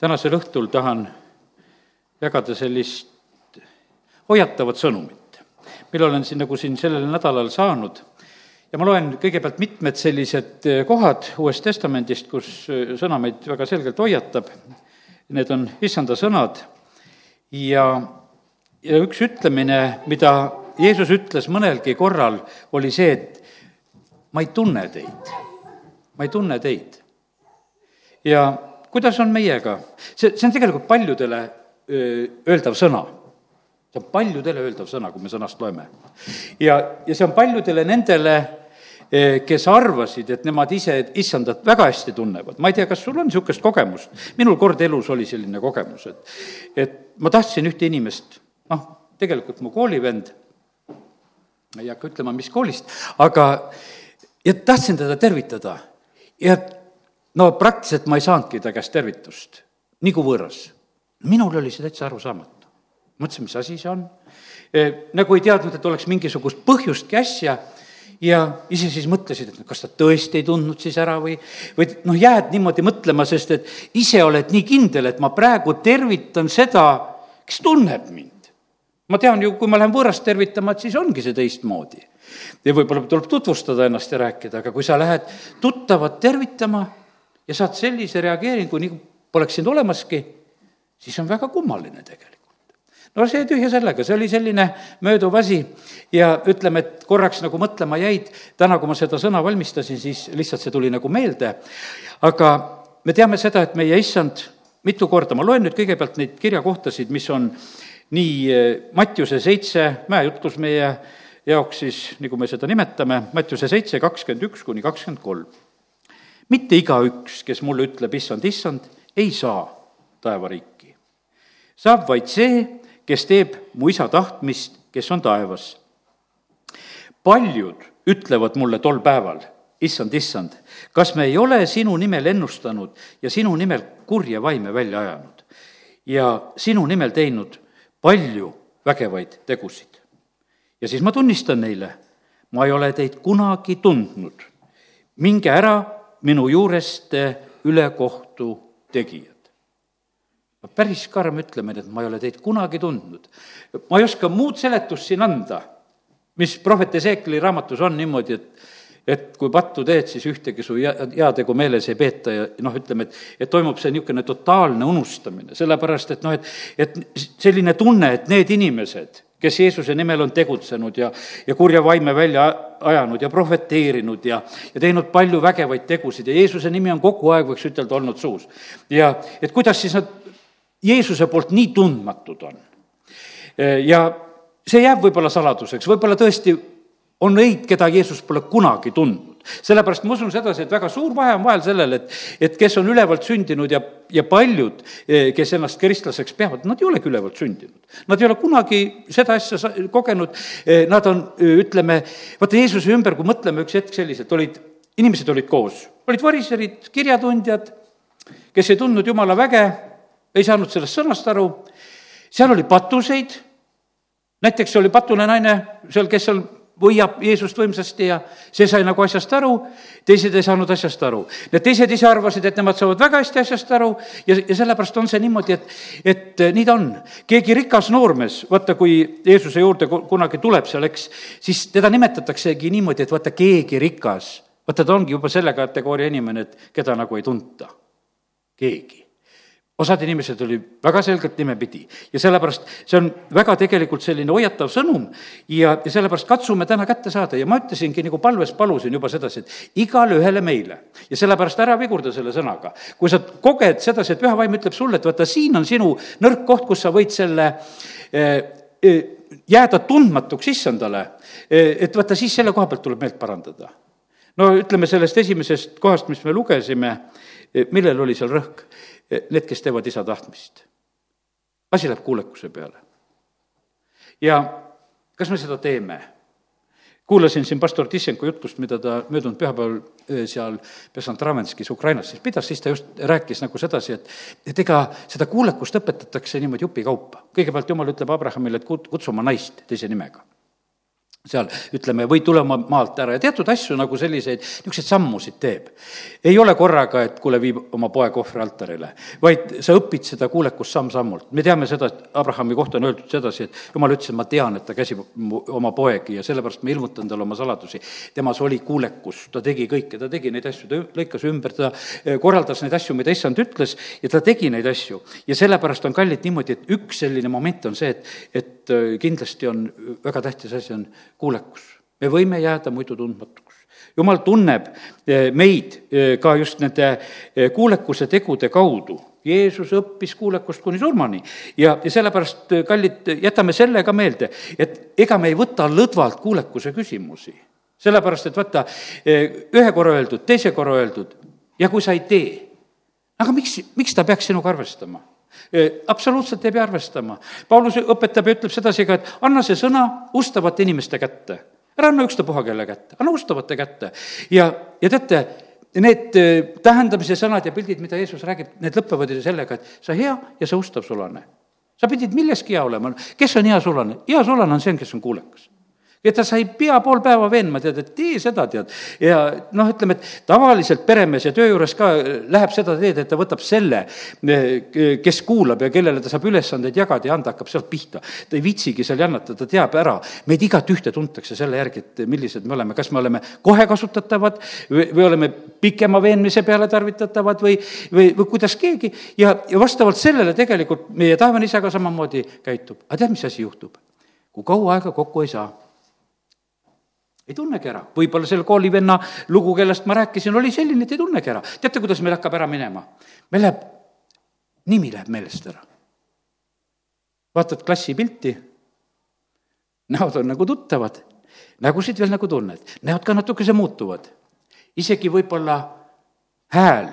tänasel õhtul tahan jagada sellist hoiatavat sõnumit, mille olen siin nagu siin sellel nädalal saanud. Ja ma loen kõigepealt mitmed sellised kohad Uuest Testamendist, kus sõna meid väga selgelt hoiatab, need on issanda sõnad. Ja, ja üks ütlemine, mida Jeesus ütles mõnelgi korral, oli see, et ma ei tunne teid, ma ei tunne teid. ja kuidas on meiega? see, see on tegelikult paljudele öeldav sõna. see on paljudele öeldav sõna, kui me sõnast loeme. ja, ja see on paljudele nendele, kes arvasid, et nemad ise issandat väga hästi tunnevad. ma ei tea, kas sul on niisugust kogemust? minul kord elus oli selline kogemus, et, et ma tahtsin ühte inimest, noh, tegelikult mu koolivend, ma ei hakka ütlema, mis koolist, aga ja tahtsin teda tervitada ja no praktiliselt ma ei saanudki ta käest tervitust, nagu võõras. minul oli see täitsa arusaamatu. mõtlesin, mis asi see on e,, nagu ei teadnud, et oleks mingisugust põhjustki asja ja ise siis mõtlesid, et kas ta tõesti ei tundnud siis ära või, või noh, jääd niimoodi mõtlema, sest et ise oled nii kindel, et ma praegu tervitan seda, kes tunneb mind. ma tean ju, kui ma lähen võõrast tervitama, et siis ongi see teistmoodi. ja võib-olla tuleb tutvustada ennast ja rääkida, aga kui sa lähed tuttavat tervitama ja saad sellise reageeringu, nagu poleks sind olemaski, siis on väga kummaline tegelikult. no see tühja sellega, see oli selline mööduv asi ja ütleme, et korraks nagu mõtlema jäid, täna, kui ma seda sõna valmistasin, siis lihtsalt see tuli nagu meelde, aga me teame seda, et meie issand mitu korda, ma loen nüüd kõigepealt neid kirjakohtasid, mis on nii eh, Mattiuse seitse, mäejutlus meie jaoks siis, nagu me seda nimetame, Mattiuse seitse, kakskümmend üks kuni kakskümmend kolm mitte igaüks, kes mulle ütleb, issand, issand, ei saa taevariiki. saab vaid see, kes teeb mu isa tahtmist, kes on taevas. paljud ütlevad mulle tol päeval, issand, issand, kas me ei ole sinu nimel ennustanud ja sinu nimel kurje vaime välja ajanud ja sinu nimel teinud palju vägevaid tegusid. ja siis ma tunnistan neile, ma ei ole teid kunagi tundnud. minge ära minu juurest ülekohtu tegijad. päris karm ütlemine, et ma ei ole teid kunagi tundnud. ma ei oska muud seletust siin anda, mis prohvet Ezekieli raamatus on niimoodi, et et kui pattu teed, siis ühtegi su heategu meeles ei peeta ja noh, ütleme, et, et toimub see niisugune totaalne unustamine, sellepärast et noh, et, et selline tunne, et need inimesed, kes Jeesuse nimel on tegutsenud ja, ja kurja vaime välja ajanud ja prohveteerinud ja, ja teinud palju vägevaid tegusid ja Jeesuse nimi on kogu aeg, võiks ütelda, olnud suus. ja et kuidas siis nad Jeesuse poolt nii tundmatud on. ja see jääb võib-olla saladuseks, võib-olla tõesti on neid, keda Jeesus pole kunagi tundnud sellepärast ma usun sedasi, et väga suur vahe on vahel sellel, et, et kes on ülevalt sündinud ja, ja paljud, eh, kes ennast kristlaseks peavad, nad ei olegi ülevalt sündinud. Nad ei ole kunagi seda asja kogenud, eh, nad on, eh, ütleme, vaata Jeesuse ümber, kui mõtleme üks hetk selliselt, olid, inimesed olid koos, olid variserid, kirjatundjad, kes ei tundnud jumala väge, ei saanud sellest sõnast aru, seal oli patuseid, näiteks oli patune naine seal, kes seal võiab Jeesust võimsasti ja see sai nagu asjast aru, teised ei saanud asjast aru. Need teised ise arvasid, et nemad saavad väga hästi asjast aru ja, ja sellepärast on see niimoodi, et, et nii ta on. keegi rikas noormees, vaata, kui Jeesuse juurde kunagi tuleb seal, eks, siis teda nimetataksegi niimoodi, et vaata, keegi rikas, vaata, ta ongi juba selle kategooria inimene, et keda nagu ei tunta. keegi osad inimesed oli väga selgelt nimepidi ja sellepärast see on väga tegelikult selline hoiatav sõnum ja, ja sellepärast katsume täna kätte saada ja ma ütlesingi nagu palves palusin juba sedasi, et igale ühele meile ja sellepärast ära vigurda selle sõnaga. kui sa koged sedasi, et püha vaim ütleb sulle, et vaata, siin on sinu nõrk koht, kus sa võid selle eh, eh, jääda tundmatuks issandale, eh, et vaata, siis selle koha pealt tuleb meelt parandada. no ütleme sellest esimesest kohast, mis me lugesime, millel oli seal rõhk need, kes teevad isa tahtmist. asi läheb kuulekuse peale. ja kas me seda teeme? kuulasin siin pastor Tissenko jutust, mida ta möödunud pühapäeval seal Pesantraventskis Ukrainas siis pidas, siis ta just rääkis nagu sedasi, et et ega seda kuulekust õpetatakse niimoodi jupikaupa. kõigepealt jumal ütleb Abrahamile, et kut-, kutsu oma naist teise nimega seal ütleme, või tulema maalt ära ja teatud asju nagu selliseid, niisuguseid sammusid teeb. ei ole korraga, et kuule, viib oma poeg ohvrialtarile, vaid sa õpid seda kuulekust samm-sammult. me teame seda, et Abrahami kohta on öeldud sedasi, et jumal ütles, et ma tean, et ta käsib oma poegi ja sellepärast ma ilmutan talle oma saladusi. temas oli kuulekus, ta tegi kõike, ta tegi neid asju, ta lõikas ümber, ta eh, korraldas neid asju, mida issand ütles ja ta tegi neid asju. ja sellepärast on kallid niimoodi, et üks selline moment on see, et, et eh, kindlasti on väga tähtis asi on kuulekus. me võime jääda muidu tundmatuks. jumal tunneb eh, meid eh, ka just nende eh, kuulekuse tegude kaudu. Jeesus õppis kuulekust kuni surmani ja, ja sellepärast, kallid, jätame selle ka meelde, et ega me ei võta lõdvalt kuulekuse küsimusi. sellepärast, et vaata, ühe korra öeldud, teise korra öeldud ja kui sa ei tee, aga miks, miks ta peaks sinuga arvestama? Absoluutselt ei pea arvestama. Paulus õpetab ja ütleb sedasi ka, et anna see sõna ustavate inimeste kätte. ära anna ükstapuha kelle kätte, anna ustavate kätte. ja, ja teate, need tähendamise sõnad ja pildid, mida Jeesus räägib, need lõpevad ju sellega, et sa hea ja sa ustav sulane. sa pidid milleski hea olema, kes on hea sulane? hea sulane on see, kes on kuulekas ja ta sai pea pool päeva veenma, tead, et tee seda, tead. ja noh, ütleme, et tavaliselt peremees ja töö juures ka läheb seda teed, et ta võtab selle, kes kuulab ja kellele ta saab ülesandeid jagada ja anda, hakkab sealt pihta. ta ei viitsigi seal jannata, ta teab ära, meid igat ühte tuntakse selle järgi, et millised me oleme, kas me oleme kohe kasutatavad või, või oleme pikema veenmise peale tarvitatavad või, või, või kuidas keegi ja, ja vastavalt sellele tegelikult meie taevane isa ka samamoodi käitub. aga tead, mis asi juhtub? kui kaua aega kokku ei saa ei tunnegi ära. võib-olla selle koolivenna lugu, kellest ma rääkisin, oli selline, et ei tunnegi ära. teate, kuidas meil hakkab ära minema? meil läheb, nimi läheb meelest ära. vaatad klassipilti, näod on nagu tuttavad, nägusid veel nagu tunned, näod ka natukese muutuvad. isegi võib-olla hääl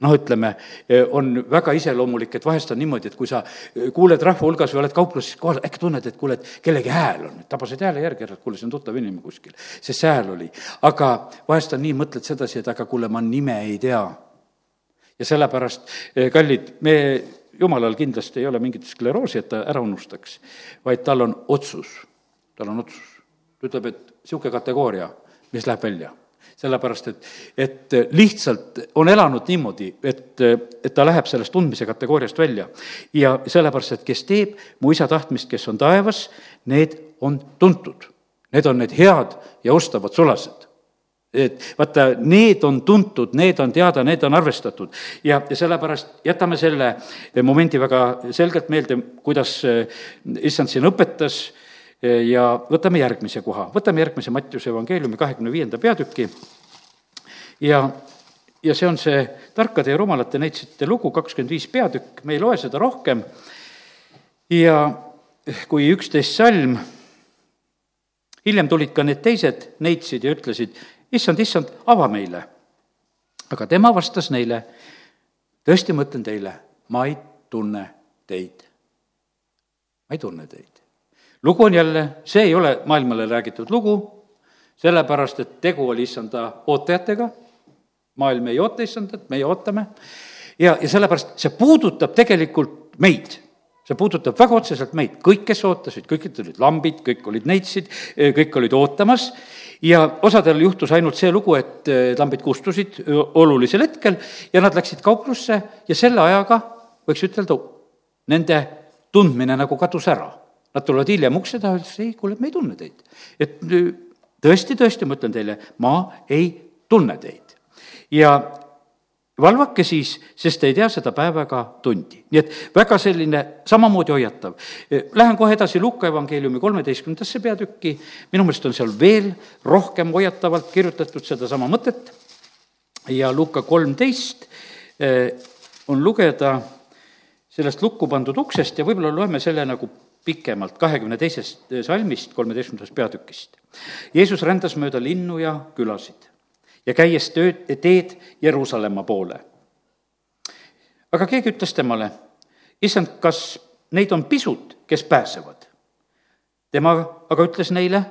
noh, ütleme, eh, on väga iseloomulik, et vahest on niimoodi, et kui sa eh, kuuled rahva hulgas või oled kaupluses kohal, äkki tunned, et kuule, et kellegi hääl on, tabasid hääle järgi ära, et kuule, see on tuttav inimene kuskil, sest see hääl oli. aga vahest on nii, mõtled sedasi, et aga kuule, ma nime ei tea. ja sellepärast, eh, kallid, me jumalal kindlasti ei ole mingit skleroosi, et ta ära unustaks, vaid tal on otsus, tal on otsus. ta ütleb, et niisugune kategooria, mis läheb välja sellepärast et, et lihtsalt on elanud niimoodi, et, et ta läheb sellest tundmise kategooriast välja. ja sellepärast, et kes teeb mu isa tahtmist, kes on taevas, need on tuntud. Need on need head ja ostavad sulased et vaata, need on tuntud, need on teada, need on arvestatud ja, ja sellepärast jätame selle momendi väga selgelt meelde, kuidas issand siin õpetas ja võtame järgmise koha, võtame järgmise Mattiuse evangeeliumi kahekümne viienda peatüki. Ja, ja see on see tarkade ja rumalate neitsite lugu, kakskümmend viis peatükk, me ei loe seda rohkem. Ja kui üksteist salm, hiljem tulid ka need teised neitsid ja ütlesid, issand, issand, ava meile. aga tema vastas neile, tõesti, ma ütlen teile, ma ei tunne teid. ma ei tunne teid lugu on jälle, see ei ole maailmale räägitud lugu, sellepärast et tegu oli issanda ootajatega, maailm ei oota issandat, meie ootame, ja, ja sellepärast see puudutab tegelikult meid. See puudutab väga otseselt meid, kõik, kes ootasid, kõik olid lambid, kõik olid neitsid, kõik olid ootamas. Ja osadel juhtus ainult see lugu, et lambid kustusid olulisel hetkel ja nad läksid kauplusse ja selle ajaga, võiks ütelda, nende tundmine nagu kadus ära Nad tulevad hiljem ukse taha, ütlesid, ei, kuule, me ei tunne teid. et tõesti, tõesti, ma ütlen teile, ma ei tunne teid. ja valvake siis, sest te ei tea seda päeva ega tundi. nii et väga selline samamoodi hoiatav. Lähen kohe edasi Luka evangeeliumi kolmeteistkümnendasse peatükki, minu meelest on seal veel rohkem hoiatavalt kirjutatud sedasama mõtet ja Luka kolmteist eh, on lugeda sellest lukku pandud uksest ja võib-olla loeme selle nagu pikemalt kahekümne teisest salmist, kolmeteistkümnendast peatükist. Jeesus rändas mööda linnu ja külasid ja käies tööd, teed Jeruusalemma poole. aga keegi ütles temale, issand, kas neid on pisut, kes pääsevad? tema aga ütles neile,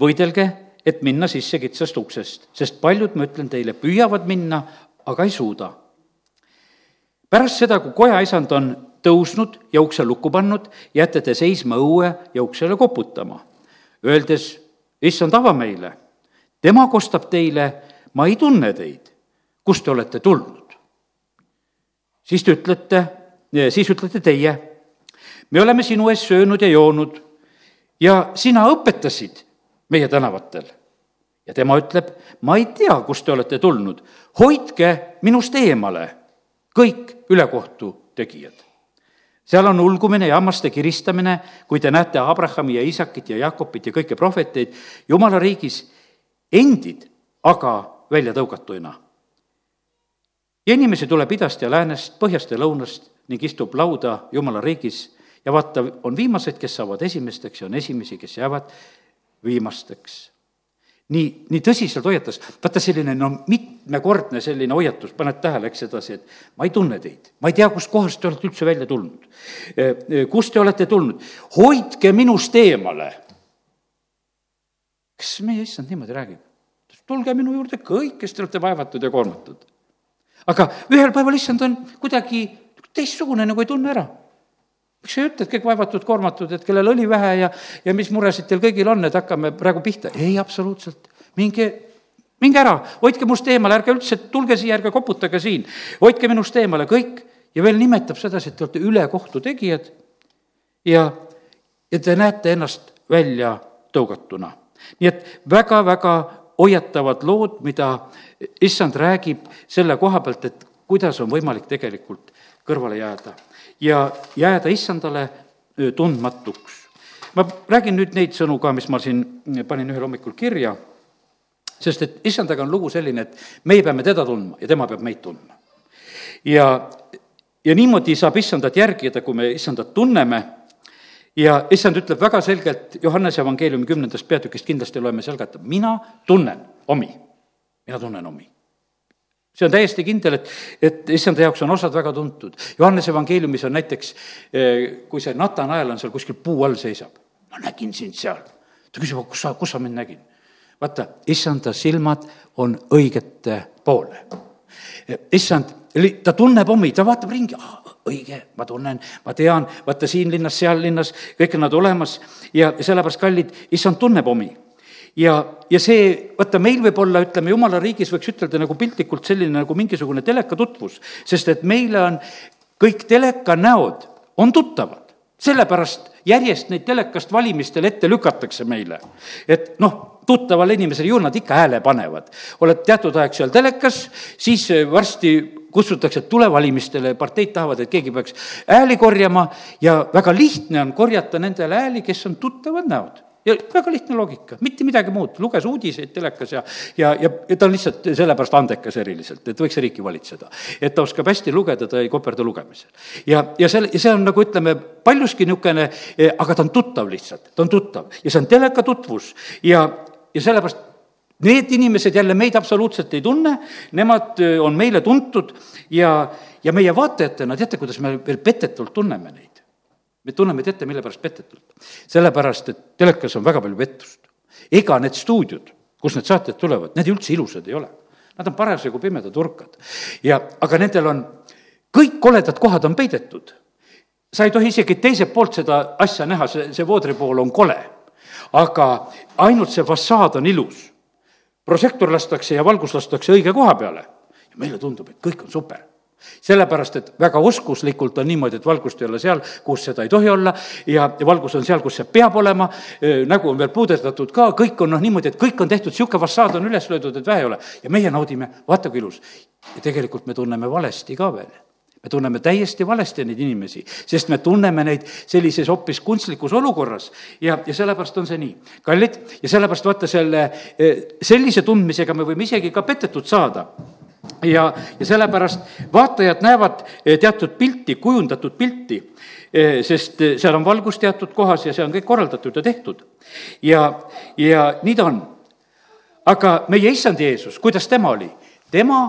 võidelge, et minna sisse kitsast uksest, sest paljud, ma ütlen teile, püüavad minna, aga ei suuda. pärast seda, kui kojaisand on tõusnud ja ukse lukku pannud, jääte te seisma õue ja uksele koputama, öeldes issand, ava meile. tema kostab teile, ma ei tunne teid, kust te olete tulnud. siis te ütlete, siis ütlete teie, me oleme sinu ees söönud ja joonud ja sina õpetasid meie tänavatel. ja tema ütleb, ma ei tea, kust te olete tulnud, hoidke minust eemale, kõik ülekohtu tegijad seal on ulgumine ja hammaste kiristamine, kui te näete Abrahami ja Iisakit ja Jakobit ja kõiki prohveteid jumala riigis endid aga välja tõugatuina. ja inimesi tuleb idast ja läänest, põhjast ja lõunast ning istub lauda jumala riigis ja vaata, on viimased, kes saavad esimesteks ja on esimesi, kes jäävad viimasteks nii, nii tõsiselt hoiatas, vaata selline no mitmekordne selline hoiatus, paned tähele, eks sedasi, et ma ei tunne teid, ma ei tea, kustkohast te olete üldse välja tulnud. Eh, eh, kust te olete tulnud, hoidke minust eemale. kas meie issand niimoodi räägib? tulge minu juurde kõik, kes te olete vaevatud ja koormatud. aga ühel päeval issand on kuidagi teistsugune, nagu ei tunne ära miks sa ei ütle, et kõik vaevatud, koormatud, et kellel oli vähe ja, ja mis muresid teil kõigil on, et hakkame praegu pihta? ei, absoluutselt. minge, minge ära, hoidke must eemale, ärge üldse tulge siia, ärge koputage siin. hoidke minust eemale, kõik. ja veel nimetab sedasi, et te olete ülekohtu tegijad ja, ja te näete ennast välja tõugatuna. nii et väga-väga hoiatavad lood, mida issand räägib selle koha pealt, et kuidas on võimalik tegelikult kõrvale jääda ja jääda issandale tundmatuks. ma räägin nüüd neid sõnu ka, mis ma siin panin ühel hommikul kirja, sest et issandaga on lugu selline, et meie peame teda tundma ja tema peab meid tundma. ja, ja niimoodi saab issandat järgida, kui me issandat tunneme ja issand ütleb väga selgelt Johannese evangeeliumi kümnendast peatükist, kindlasti loeme seal ka, et mina tunnen omi, mina tunnen omi see on täiesti kindel, et, et issanda jaoks on osad väga tuntud. Johannese evangeeliumis on näiteks, eh, kui see Natanael on seal kuskil puu all seisab, ma nägin sind seal. ta küsib, kus sa, kus sa mind nägid? vaata, issanda silmad on õigete poole. issand, ta tunneb omi, ta vaatab ringi, õige, ma tunnen, ma tean, vaata siin linnas, seal linnas, kõik on nad olemas ja sellepärast, kallid, issand tunneb omi ja, ja see, vaata, meil võib olla, ütleme, jumala riigis võiks ütelda nagu piltlikult selline nagu mingisugune telekatutvus, sest et meile on kõik telekanäod on tuttavad. sellepärast järjest neid telekast valimistel ette lükatakse meile. et noh, tuttavale inimesele ju nad ikka hääle panevad. oled teatud aeg seal telekas, siis varsti kutsutakse, et tule valimistele, parteid tahavad, et keegi peaks hääli korjama ja väga lihtne on korjata nendele hääli, kes on tuttavad näod ja väga lihtne loogika, mitte midagi muud, luges uudiseid telekas ja, ja, ja, ja ta on lihtsalt sellepärast andekas eriliselt, et võiks riiki valitseda. et ta oskab hästi lugeda, ta ei koperda lugemisel. ja, ja selle, ja see on nagu ütleme, paljuski niisugune, eh, aga ta on tuttav lihtsalt, ta on tuttav. Ja see on teleka tutvus. Ja, ja sellepärast need inimesed jälle meid absoluutselt ei tunne, nemad eh, on meile tuntud. Ja, ja meie vaatajatena, teate, kuidas me veel petetult tunneme neid? Me tunneme teate, mille pärast petetult. sellepärast, et telekas on väga palju pettust. ega need stuudiod, kus need saated tulevad, need üldse ilusad ei ole. Nad on parasjagu pimedad urkad. ja, aga nendel on, kõik koledad kohad on peidetud. sa ei tohi isegi teiselt poolt seda asja näha, see, see voodri pool on kole. aga ainult see fassaad on ilus. prožektor lastakse ja valgus lastakse õige koha peale. ja meile tundub, et kõik on super sellepärast, et väga oskuslikult on niimoodi, et valgust ei ole seal, kus seda ei tohi olla ja, valgus on seal, kus see peab olema, nägu on veel puuderdatud ka, kõik on noh, niimoodi, et kõik on tehtud, niisugune fassaad on üles löödud, et vähe ei ole. ja meie naudime, vaata kui ilus. ja tegelikult me tunneme valesti ka veel me tunneme täiesti valesti neid inimesi, sest me tunneme neid sellises hoopis kunstlikus olukorras ja, ja sellepärast on see nii. kallid, ja sellepärast vaata selle, sellise tundmisega me võime isegi ka petetud saada ja, ja sellepärast vaatajad näevad eh, teatud pilti, kujundatud pilti, eh, sest eh, seal on valgus teatud kohas ja see on kõik korraldatud ja tehtud. ja, ja nii ta on. aga meie issand Jeesus, kuidas tema oli? tema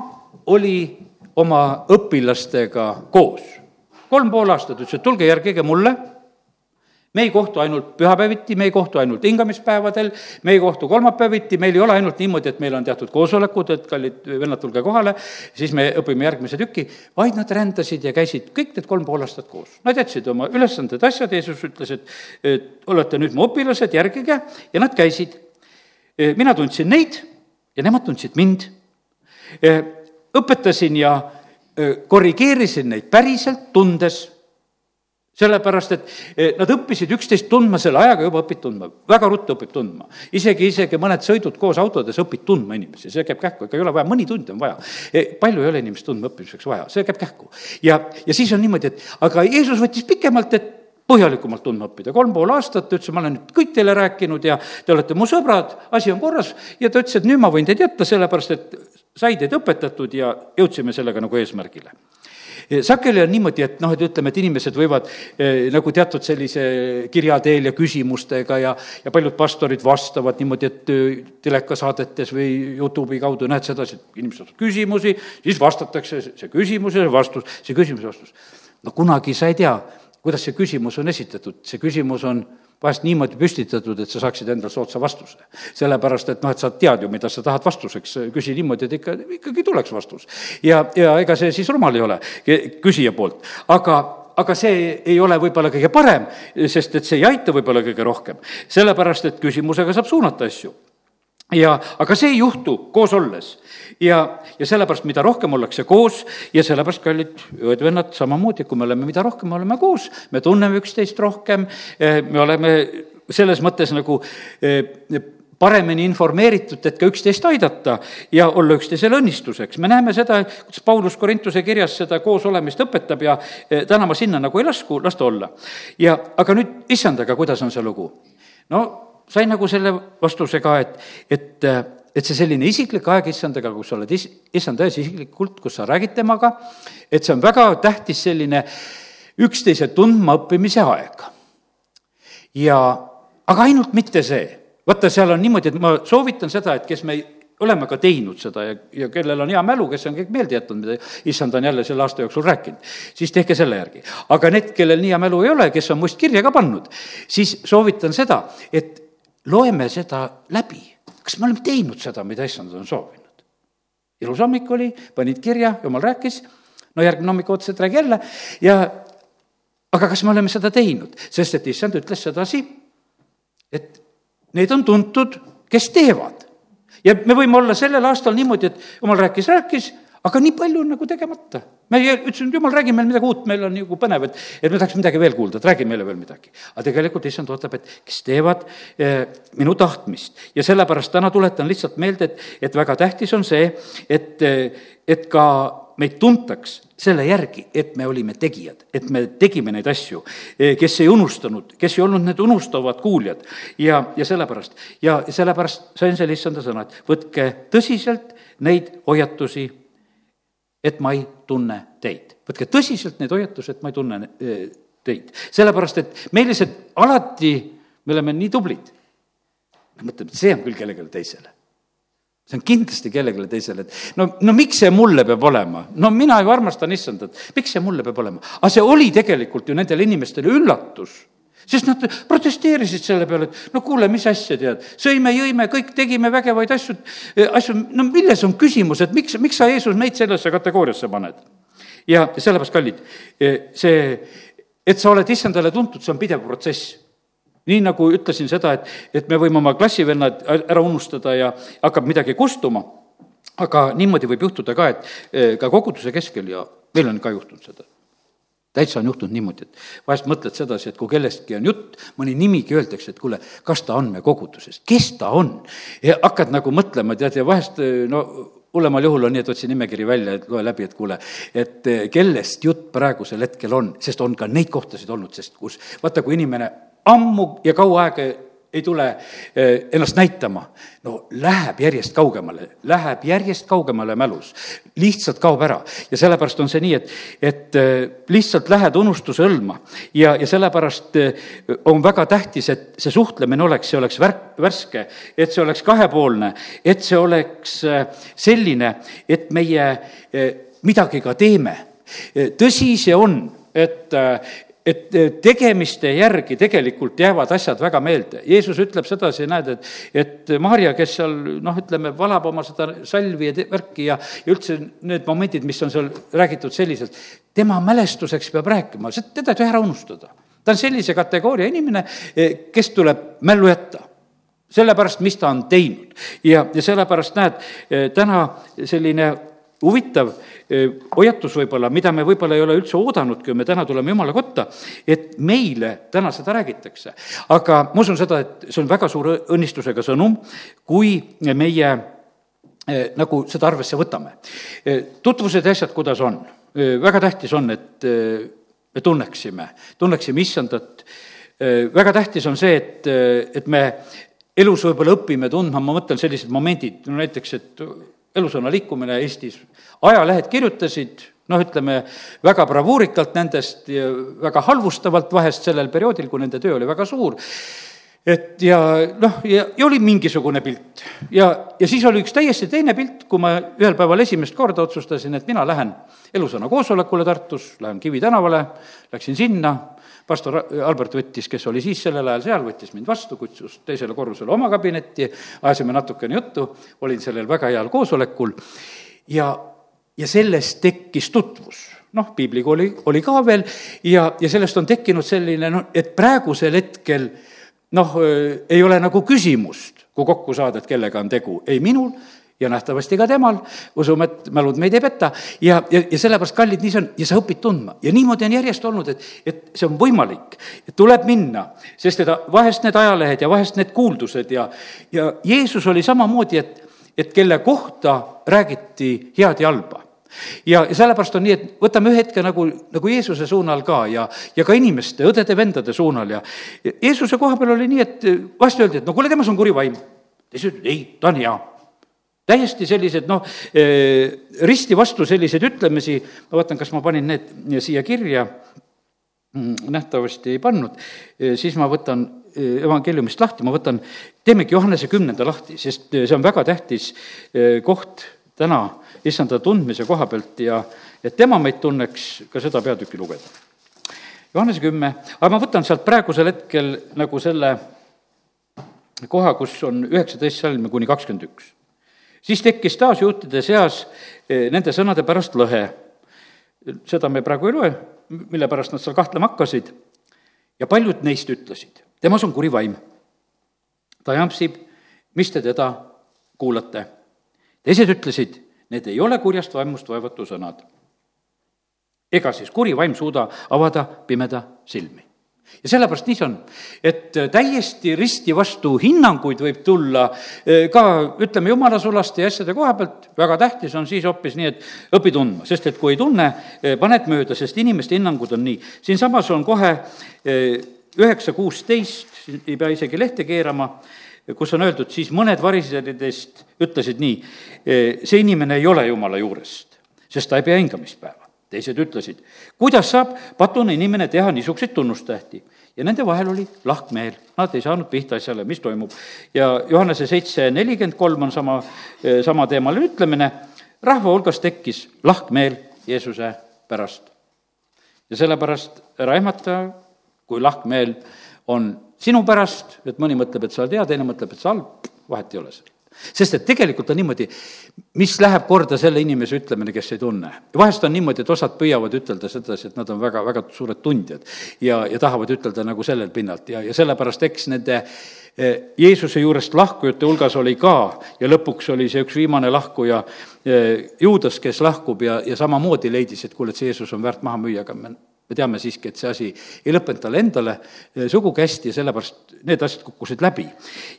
oli oma õpilastega koos. kolm pool aastat ütles, et tulge järgige mulle me ei kohtu ainult pühapäeviti, me ei kohtu ainult hingamispäevadel, me ei kohtu kolmapäeviti, meil ei ole ainult niimoodi, et meil on teatud koosolekud, et kallid vennad, tulge kohale, siis me õpime järgmise tüki, vaid nad rändasid ja käisid kõik need kolm pool aastat koos. Nad jätsid oma ülesanded, asjad, Jeesus ütles, et, et olete nüüd mu õpilased, järgige, ja nad käisid. mina tundsin neid ja nemad tundsid mind. õpetasin ja korrigeerisin neid päriselt, tundes sellepärast, et eh, nad õppisid üksteist tundma, selle ajaga juba õpid tundma, väga ruttu õpib tundma. isegi, isegi mõned sõidud koos autodes õpid tundma inimesi, see käib kähku, ega ei ole vaja, mõni tund on vaja. Eh, palju ei ole inimest tundma õppimiseks vaja, see käib kähku. ja, ja siis on niimoodi, et aga Jeesus võttis pikemalt, et põhjalikumalt tundma õppida, kolm pool aastat, ta ütles, ma olen nüüd kõik teile rääkinud ja te olete mu sõbrad, asi on korras. Ja ta ütles, et nüüd ma võin teid jätta, sellepärast et sai teid õpetatud ja jõudsime sellega nagu eesmärgile sageli on niimoodi, et noh, et ütleme, et inimesed võivad eh, nagu teatud sellise kirja teel ja küsimustega ja, ja paljud pastorid vastavad niimoodi, et eh, telekasaadetes või Youtube'i kaudu näed sedasi, et inimesed saavad küsimusi, siis vastatakse, see küsimus ja vastus, see küsimus ja vastus. no kunagi sa ei tea, kuidas see küsimus on esitatud, see küsimus on vahest niimoodi püstitatud, et sa saaksid endale soodsa vastuse. sellepärast, et noh, et sa tead ju, mida sa tahad vastuseks, küsi niimoodi, et ikka, ikkagi tuleks vastus. ja, ja ega see siis rumal ei ole küsija poolt, aga aga see ei ole võib-olla kõige parem, sest et see ei aita võib-olla kõige rohkem, sellepärast et küsimusega saab suunata asju ja, aga see ei juhtu koos olles. ja, ja sellepärast, mida rohkem ollakse koos ja sellepärast, kallid õed-vennad, samamoodi, kui me oleme, mida rohkem me oleme koos, me tunneme üksteist rohkem, eh, me oleme selles mõttes nagu eh, paremini informeeritud, et ka üksteist aidata ja olla üksteisele õnnistuseks. me näeme seda, kuidas Paulus Korintuse kirjas seda koosolemist õpetab ja eh, täna ma sinna nagu ei lasku, las ta olla. ja aga nüüd issandaga, kuidas on see lugu? no sain nagu selle vastuse ka, et, et, et see selline isiklik aeg issandaga, kus sa oled is-, issand ees isiklikult, kus sa räägid temaga, et see on väga tähtis selline üksteise tundmaõppimise aeg. ja, aga ainult mitte see. vaata, seal on niimoodi, et ma soovitan seda, et kes me oleme ka teinud seda ja, ja kellel on hea mälu, kes on kõik meelde jätnud, mida issand on jälle selle aasta jooksul rääkinud, siis tehke selle järgi. aga need, kellel nii hea mälu ei ole, kes on must kirja ka pannud, siis soovitan seda, et loeme seda läbi, kas me oleme teinud seda, mida issand on soovinud. ilus hommik oli, panid kirja, jumal rääkis, no järgmine hommik ootas, et räägi jälle ja aga kas me oleme seda teinud, sest et issand ütles sedasi, et need on tuntud, kes teevad. ja me võime olla sellel aastal niimoodi, et jumal rääkis, rääkis aga nii palju on nagu tegemata. me ütlesime, et jumal, räägi meile midagi uut, meil on nagu põnev, et, et me tahaks midagi veel kuulda, et räägi meile veel midagi. aga tegelikult issand ootab, et kes teevad eh, minu tahtmist ja sellepärast täna tuletan lihtsalt meelde, et, et väga tähtis on see, et, et ka meid tuntaks selle järgi, et me olime tegijad, et me tegime neid asju, eh, kes ei unustanud, kes ei olnud need unustavad kuuljad ja, ja sellepärast, ja sellepärast sain selle issanda sõna, et võtke tõsiselt neid hoiatusi et ma ei tunne teid. võtke tõsiselt need hoiatused, ma ei tunne eh, teid. sellepärast, et me lihtsalt alati, me oleme nii tublid. me mõtleme, et see on küll kellelegi teisele. see on kindlasti kellelegi teisele, et no, no miks see mulle peab olema? no mina ju armastan issandat, miks see mulle peab olema? aga see oli tegelikult ju nendele inimestele üllatus sest nad protesteerisid selle peale, et no kuule, mis asja tead, sõime, jõime, kõik tegime vägevaid asju, asju, no milles on küsimus, et miks, miks sa, Jeesus, meid sellesse kategooriasse paned? ja sellepärast, kallid, see, et sa oled issandale tuntud, see on pidev protsess. Nii nagu ütlesin seda, et, et me võime oma klassivennad ära unustada ja hakkab midagi kustuma, aga niimoodi võib juhtuda ka, et eh, ka koguduse keskel ja meil on ka juhtunud seda täitsa on juhtunud niimoodi, et vahest mõtled sedasi, et kui kellestki on jutt, mõni nimigi öeldakse, et kuule, kas ta on me kogudusest, kes ta on? ja hakkad nagu mõtlema, tead, ja vahest no hullemal juhul on nii, et otsi nimekiri välja, et loe läbi, et kuule, et eh, kellest jutt praegusel hetkel on, sest on ka neid kohtasid olnud, sest kus, vaata, kui inimene ammu ja kaua aega ei tule eh, ennast näitama, no läheb järjest kaugemale, läheb järjest kaugemale mälus, lihtsalt kaob ära. ja sellepärast on see nii, et, et eh, lihtsalt lähed unustuse hõlma ja, ja sellepärast eh, on väga tähtis, et see suhtlemine oleks, see oleks värk, värske, et see oleks kahepoolne, et see oleks selline, et meie midagi ka teeme. tõsi see on, et, et tegemiste järgi tegelikult jäävad asjad väga meelde. Jeesus ütleb sedasi, näed, et, et Maarja, kes seal noh, ütleme, valab oma seda salvi ja värki ja, ja üldse need momendid, mis on seal räägitud selliselt, tema mälestuseks peab rääkima, teda ei tohi ära unustada. ta on sellise kategooria inimene, kes tuleb mällu jätta sellepärast, mis ta on teinud. ja, ja sellepärast näed, täna selline huvitav hoiatus võib-olla, mida me võib-olla ei ole üldse oodanudki, me täna tuleme Jumala kotta, et meile täna seda räägitakse. aga ma usun seda, et see on väga suure õnnistusega sõnum, kui meie nagu seda arvesse võtame. tutvused ja asjad, kuidas on, väga tähtis on, et me tunneksime, tunneksime issandat. väga tähtis on see, et, et me elus võib-olla õpime tundma, ma mõtlen sellised momendid, no näiteks, et elusõna liikumine Eestis, ajalehed kirjutasid, noh, ütleme väga bravuurikalt nendest ja väga halvustavalt vahest sellel perioodil, kui nende töö oli väga suur, et ja noh, ja, ja oli mingisugune pilt. ja, ja siis oli üks täiesti teine pilt, kui ma ühel päeval esimest korda otsustasin, et mina lähen elusõna koosolekule Tartus, lähen Kivi tänavale, läksin sinna, pastor Albert võttis, kes oli siis sellel ajal seal, võttis mind vastu, kutsus teisele korrusele oma kabinetti, ajasime natukene juttu, olin sellel väga heal koosolekul ja, ja sellest tekkis tutvus. Noh, piiblikooli oli ka veel ja, ja sellest on tekkinud selline noh, et praegusel hetkel noh, ei ole nagu küsimust, kui kokku saada, et kellega on tegu, ei minul ja nähtavasti ka temal, usume, et mälud meid ei peta, ja, ja, ja sellepärast, kallid, nii see on ja sa õpid tundma. ja niimoodi on järjest olnud, et, et see on võimalik, tuleb minna, sest et vahest need ajalehed ja vahest need kuuldused ja, ja Jeesus oli samamoodi, et, et kelle kohta räägiti head ja halba ja sellepärast on nii, et võtame ühe hetke nagu, nagu Jeesuse suunal ka ja, ja ka inimeste, õdede-vendade suunal ja Jeesuse koha peal oli nii, et vahest öeldi, et no kuule, temas on kuri vaim. teised ütlesid, ei, ta on hea. Täiesti sellised noh, eh, risti vastu selliseid ütlemisi, ma vaatan, kas ma panin need siia kirja, mm, nähtavasti ei pannud, eh, siis ma võtan eh, evangeeliumist lahti, ma võtan, teemegi Johannese kümnenda lahti, sest see on väga tähtis koht täna issanda tundmise koha pealt ja et tema meid tunneks, ka seda peatükki lugeda. Johannese kümme, aga ma võtan sealt praegusel hetkel nagu selle koha, kus on üheksateist salmi kuni kakskümmend üks. Siis tekkis taas juutide seas eh, nende sõnade pärast lõhe. seda me praegu ei loe, mille pärast nad seal kahtlema hakkasid. ja paljud neist ütlesid, temas on kuri vaim. ta jampsib, mis te teda kuulate. teised ütlesid, Need ei ole kurjast vaimust vaevatu sõnad. ega siis kuri vaim suuda avada pimeda silmi. Ja sellepärast nii see on, et täiesti risti vastu hinnanguid võib tulla eh, ka, ütleme, jumala sulaste ja asjade koha pealt, väga tähtis on siis hoopis nii, et õpi tundma, sest et kui ei tunne, eh, paned mööda, sest inimeste hinnangud on nii. siinsamas on kohe üheksa kuusteist, ei pea isegi lehte keerama kus on öeldud, siis mõned variseridest ütlesid nii, see inimene ei ole jumala juurest, sest ta ei pea hingamispäeva. Teised ütlesid, kuidas saab patune inimene teha niisuguseid tunnustähti? ja nende vahel oli lahkmeel, nad ei saanud pihta asjale, mis toimub. ja Johannese seitse nelikümmend kolm on sama, samateemaline ütlemine, rahva hulgas tekkis lahkmeel Jeesuse pärast. ja sellepärast ära ehmata, kui lahkmeel on sinu pärast, et mõni mõtleb, et sa oled hea, teine mõtleb, et sa halb, vahet ei ole seal sest et tegelikult on niimoodi, mis läheb korda selle inimese ütlemine, kes ei tunne. vahest on niimoodi, et osad püüavad ütelda sedasi, et nad on väga, väga suured tundjad ja, ja tahavad ütelda nagu sellel pinnalt ja, ja sellepärast eks nende eh, Jeesuse juurest lahkujate hulgas oli ka ja lõpuks oli see üks viimane lahkuja, eh, Juudas, kes lahkub ja, ja samamoodi leidis, et kuule, et see Jeesus on väärt maha müüa, aga me me teame siiski, et see asi ei lõppenud talle endale eh, sugugi hästi ja sellepärast need asjad kukkusid läbi.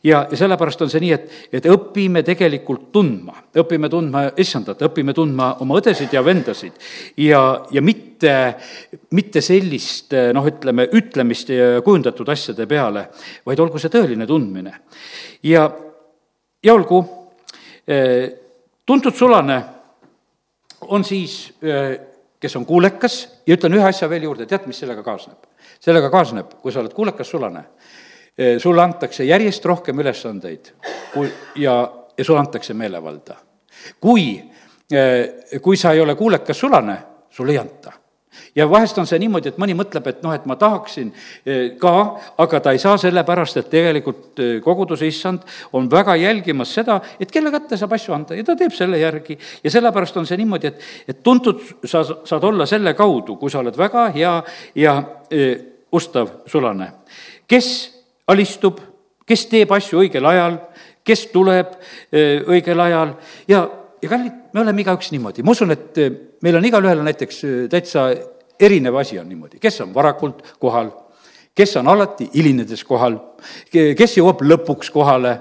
ja, ja sellepärast on see nii, et, et õpime tegelikult tundma, õpime tundma issandat, õpime tundma oma õdesid ja vendasid ja, ja mitte, mitte sellist eh, noh, ütleme, ütlemist ja kujundatud asjade peale, vaid olgu see tõeline tundmine. ja, ja olgu, tuntud sulane on siis kes on kuulekas ja ütlen ühe asja veel juurde, tead, mis sellega kaasneb? sellega kaasneb, kui sa oled kuulekas sulane, eh, sulle antakse järjest rohkem ülesandeid kui, ja, ja sulle antakse meelevalda. kui, eh, kui sa ei ole kuulekas sulane, sulle ei anta ja vahest on see niimoodi, et mõni mõtleb, et noh, et ma tahaksin eh, ka, aga ta ei saa sellepärast, et tegelikult eh, koguduse issand on väga jälgimas seda, et kelle kätte saab asju anda. Ja ta teeb selle järgi. ja sellepärast on see niimoodi, et, et tuntud sa saad olla selle kaudu, kui sa oled väga hea ja e, ustav sulane, kes alistub kes teeb asju õigel ajal, kes tuleb õigel ajal. Ja, ja kallid, me oleme igaüks niimoodi, ma usun, et eh, meil on igalühel näiteks eh, täitsa erinev asi on niimoodi, kes on varakult kohal, kes on alati hilinedes kohal, kes jõuab lõpuks kohale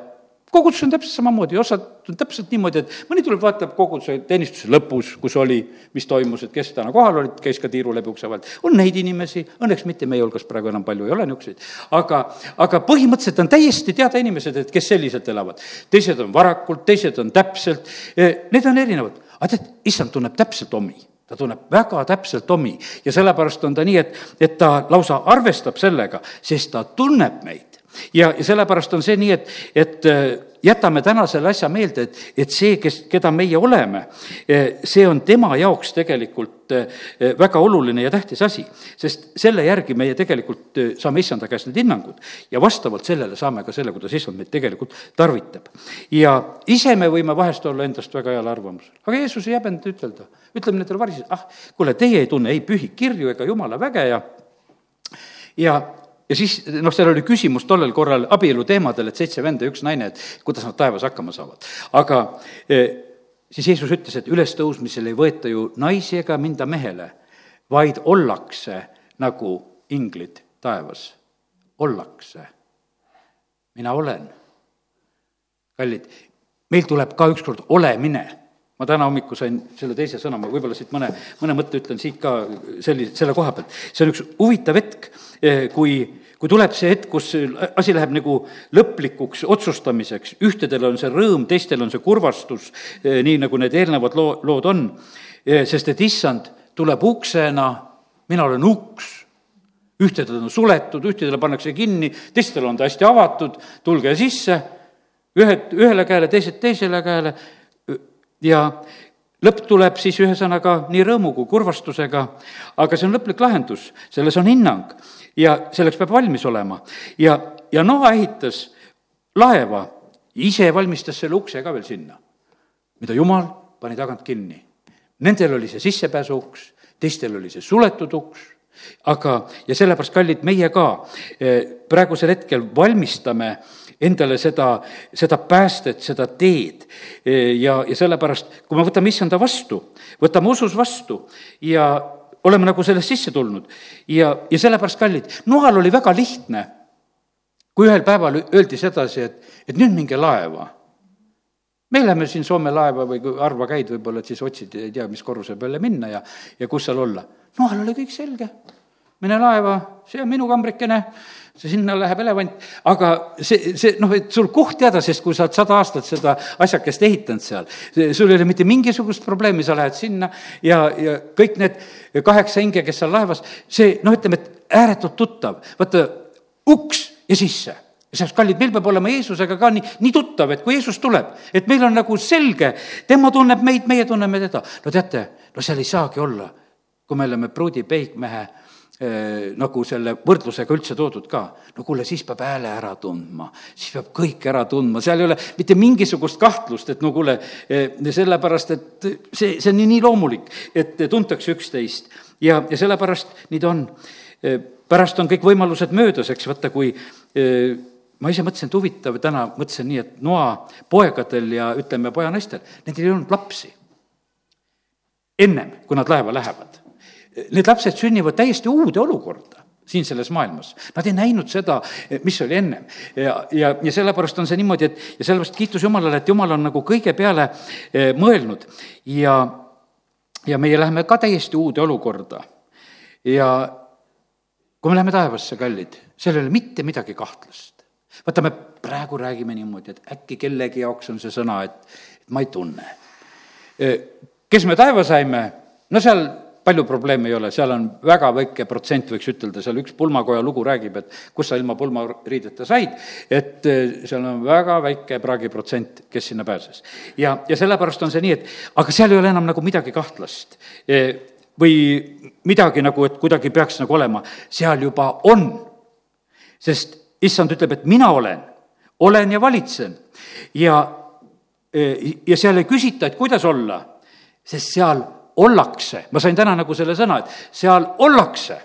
kogudus on täpselt samamoodi, osad on täpselt niimoodi, et mõni tuleb, vaatab koguduse teenistuse lõpus, kus oli, mis toimus, et kes täna kohal olid, käis ka tiiru läbi ukse vahelt. on neid inimesi, õnneks mitte meie hulgas praegu enam palju ei ole niisuguseid, aga, aga põhimõtteliselt on täiesti teada inimesed, et kes selliselt elavad. teised on varakult, teised on täpselt, eh, need on erinevad. aga tead, issand tunneb täpselt omi ta tunneb väga täpselt omi ja sellepärast on ta nii, et, et ta lausa arvestab sellega, sest ta tunneb meid ja, ja sellepärast on see nii, et, et äh, jätame täna selle asja meelde, et, et see, kes, keda meie oleme, äh, see on tema jaoks tegelikult äh, väga oluline ja tähtis asi. sest selle järgi meie tegelikult saame issanda käest need hinnangud ja vastavalt sellele saame ka selle, kuidas issand meid tegelikult tarvitab. ja ise me võime vahest olla endast väga heal arvamusel, aga Jeesus ei häbenud ütelda, ütleme nendele varisejatele, ah, kuule, teie ei tunne ei pühi kirju ega jumala väge ja ja ja siis noh, seal oli küsimus tollel korral abielu teemadel, et seitse venda ja üks naine, et kuidas nad taevas hakkama saavad. aga eh, siis Jeesus ütles, et ülestõusmisel ei võeta ju naisi ega minda mehele, vaid ollakse nagu inglid taevas. ollakse. mina olen. kallid, meil tuleb ka ükskord olemine ma täna hommikul sain selle teise sõna, ma võib-olla siit mõne, mõne mõtte ütlen siit ka selli-, selle koha pealt. see on üks huvitav hetk, eh, kui, kui tuleb see hetk, kus asi läheb nagu lõplikuks otsustamiseks, ühtedel on see rõõm, teistel on see kurvastus, eh, nii nagu need eelnevad loo, lood on, eh, sest et issand tuleb uksena, mina olen uks. Ühtedel on suletud, ühtedele pannakse kinni, teistel on ta hästi avatud, tulge sisse, ühed ühele käele, teised teisele käele ja lõpp tuleb siis ühesõnaga nii rõõmu kui kurvastusega, aga see on lõplik lahendus, selles on hinnang ja selleks peab valmis olema. ja, ja Noa ehitas laeva, ise valmistas selle ukse ka veel sinna, mida Jumal pani tagant kinni. Nendel oli see sissepääsuuks, teistel oli see suletud uks, aga, ja sellepärast, kallid, meie ka eh, praegusel hetkel valmistame äh, endale seda, seda päästet, seda teed. ja, ja sellepärast, kui me võtame issanda vastu, võtame usus vastu ja oleme nagu sellest sisse tulnud ja, ja sellepärast, kallid, Noal oli väga lihtne, kui ühel päeval öeldi sedasi, et, et nüüd minge laeva me läheme siin Soome laeva või kui harva käid võib-olla, et siis otsid, ei tea, mis korruse peale minna ja, ja kus seal olla. Noal oli kõik selge. Mine laeva, see on minu kambrikene sinna läheb elevant, aga see, see noh, et sul koht teada, sest kui sa oled sada aastat seda asjakest ehitanud seal, sul ei ole mitte mingisugust probleemi, sa lähed sinna ja, ja kõik need kaheksa hinge, kes seal laevas, see noh, ütleme, et ääretult tuttav, vaata uks ja sisse. Seepärast, kallid, meil peab olema Jeesusega ka nii, nii tuttav, et kui Jeesus tuleb, et meil on nagu selge, tema tunneb meid, meie tunneme teda. no teate, no seal ei saagi olla, kui me oleme pruudi peigmehe nagu selle võrdlusega üldse toodud ka. no kuule, siis peab hääle ära tundma, siis peab kõik ära tundma, seal ei ole mitte mingisugust kahtlust, et no kuule, äh, sellepärast et see, see on nii, nii loomulik, et tuntakse üksteist ja, ja sellepärast nii ta on. Äh, pärast on kõik võimalused möödas, eks vaata, kui ma ise mõtlesin, et huvitav, täna mõtlesin nii, et noa poegadel ja ütleme, pojanaistel, nendel ei olnud lapsi. ennem, kui nad laeva lähevad need lapsed sünnivad täiesti uude olukorda siin selles maailmas. Nad ei näinud seda, mis oli ennem. ja, ja, ja sellepärast on see niimoodi, et ja sellepärast kiitus Jumalale, et Jumal on nagu kõige peale eh, mõelnud ja, ja meie läheme ka täiesti uude olukorda. ja kui me läheme taevasse, kallid, seal ei ole mitte midagi kahtlast. vaata, me praegu räägime niimoodi, et äkki kellegi jaoks on see sõna, et, et ma ei tunne. Eh, kes me taeva saime, no seal palju probleeme ei ole, seal on väga väike protsent, võiks ütelda, seal üks pulmakoja lugu räägib, et kus sa ilma pulmariideta said, et eh, seal on väga väike praagiprotsent, kes sinna pääses. ja, ja sellepärast on see nii, et aga seal ei ole enam nagu midagi kahtlast. Eh, või midagi nagu, et kuidagi peaks nagu olema, seal juba on. sest issand ütleb, et mina olen, olen ja valitsen ja, eh, ja seal ei küsita, et kuidas olla, sest seal ollakse, ma sain täna nagu selle sõna, et seal ollakse,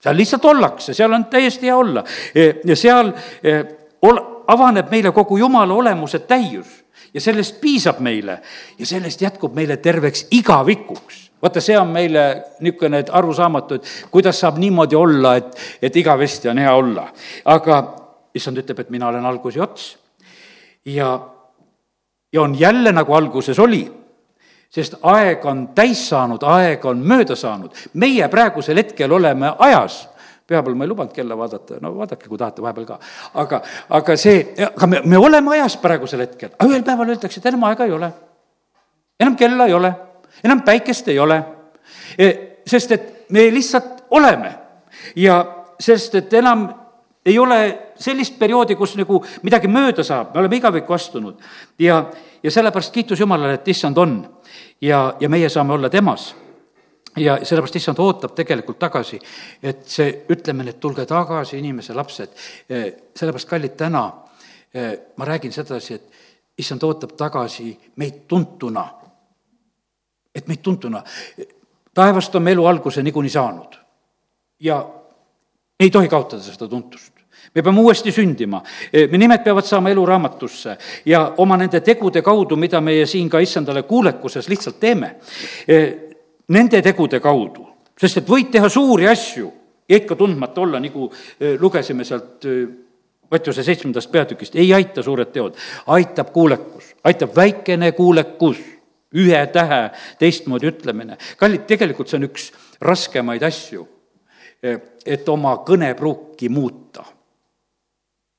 seal lihtsalt ollakse, seal on täiesti hea olla. E, ja seal e, ol-, avaneb meile kogu Jumala olemuse täius ja sellest piisab meile ja sellest jätkub meile terveks igavikuks vaata, see on meile niisugune arusaamatu, et kuidas saab niimoodi olla, et, et igavesti on hea olla. aga issand ütleb, et mina olen algus ja ots. ja, ja on jälle nagu alguses oli, sest aeg on täis saanud, aeg on mööda saanud. meie praegusel hetkel oleme ajas pühapäeval ma ei lubanud kella vaadata, no vaadake, kui tahate, vahepeal ka. aga, aga see, aga me, me oleme ajas praegusel hetkel, aga ühel päeval öeldakse, et enam aega ei ole. enam kella ei ole, enam päikest ei ole. E, sest et me lihtsalt oleme ja sest, et enam ei ole sellist perioodi, kus nagu midagi mööda saab, me oleme igavikku astunud ja, ja sellepärast kiitus Jumalale, et issand on ja, ja meie saame olla temas. Ja sellepärast issand ootab tegelikult tagasi, et see ütlemine, et tulge tagasi, inimese lapsed, eh, sellepärast, kallid, täna eh, ma räägin sedasi, et issand ootab tagasi meid tuntuna. et meid tuntuna, taevast on me elu alguse niikuinii saanud. Ja ei tohi kaotada seda tuntust me peame uuesti sündima, eh, me nimed peavad saama eluraamatusse ja oma nende tegude kaudu, mida meie siin ka issandale kuulekuses lihtsalt teeme nende tegude kaudu, sest et võid teha suuri asju ja ikka tundmata olla, nagu e, lugesime sealt e, Mattiuse seitsmendast peatükist, ei aita suured teod, aitab kuulekus, aitab väikene kuulekus, ühe tähe teistmoodi ütlemine. kallid, tegelikult see on üks raskemaid asju, et oma kõnepruuki muuta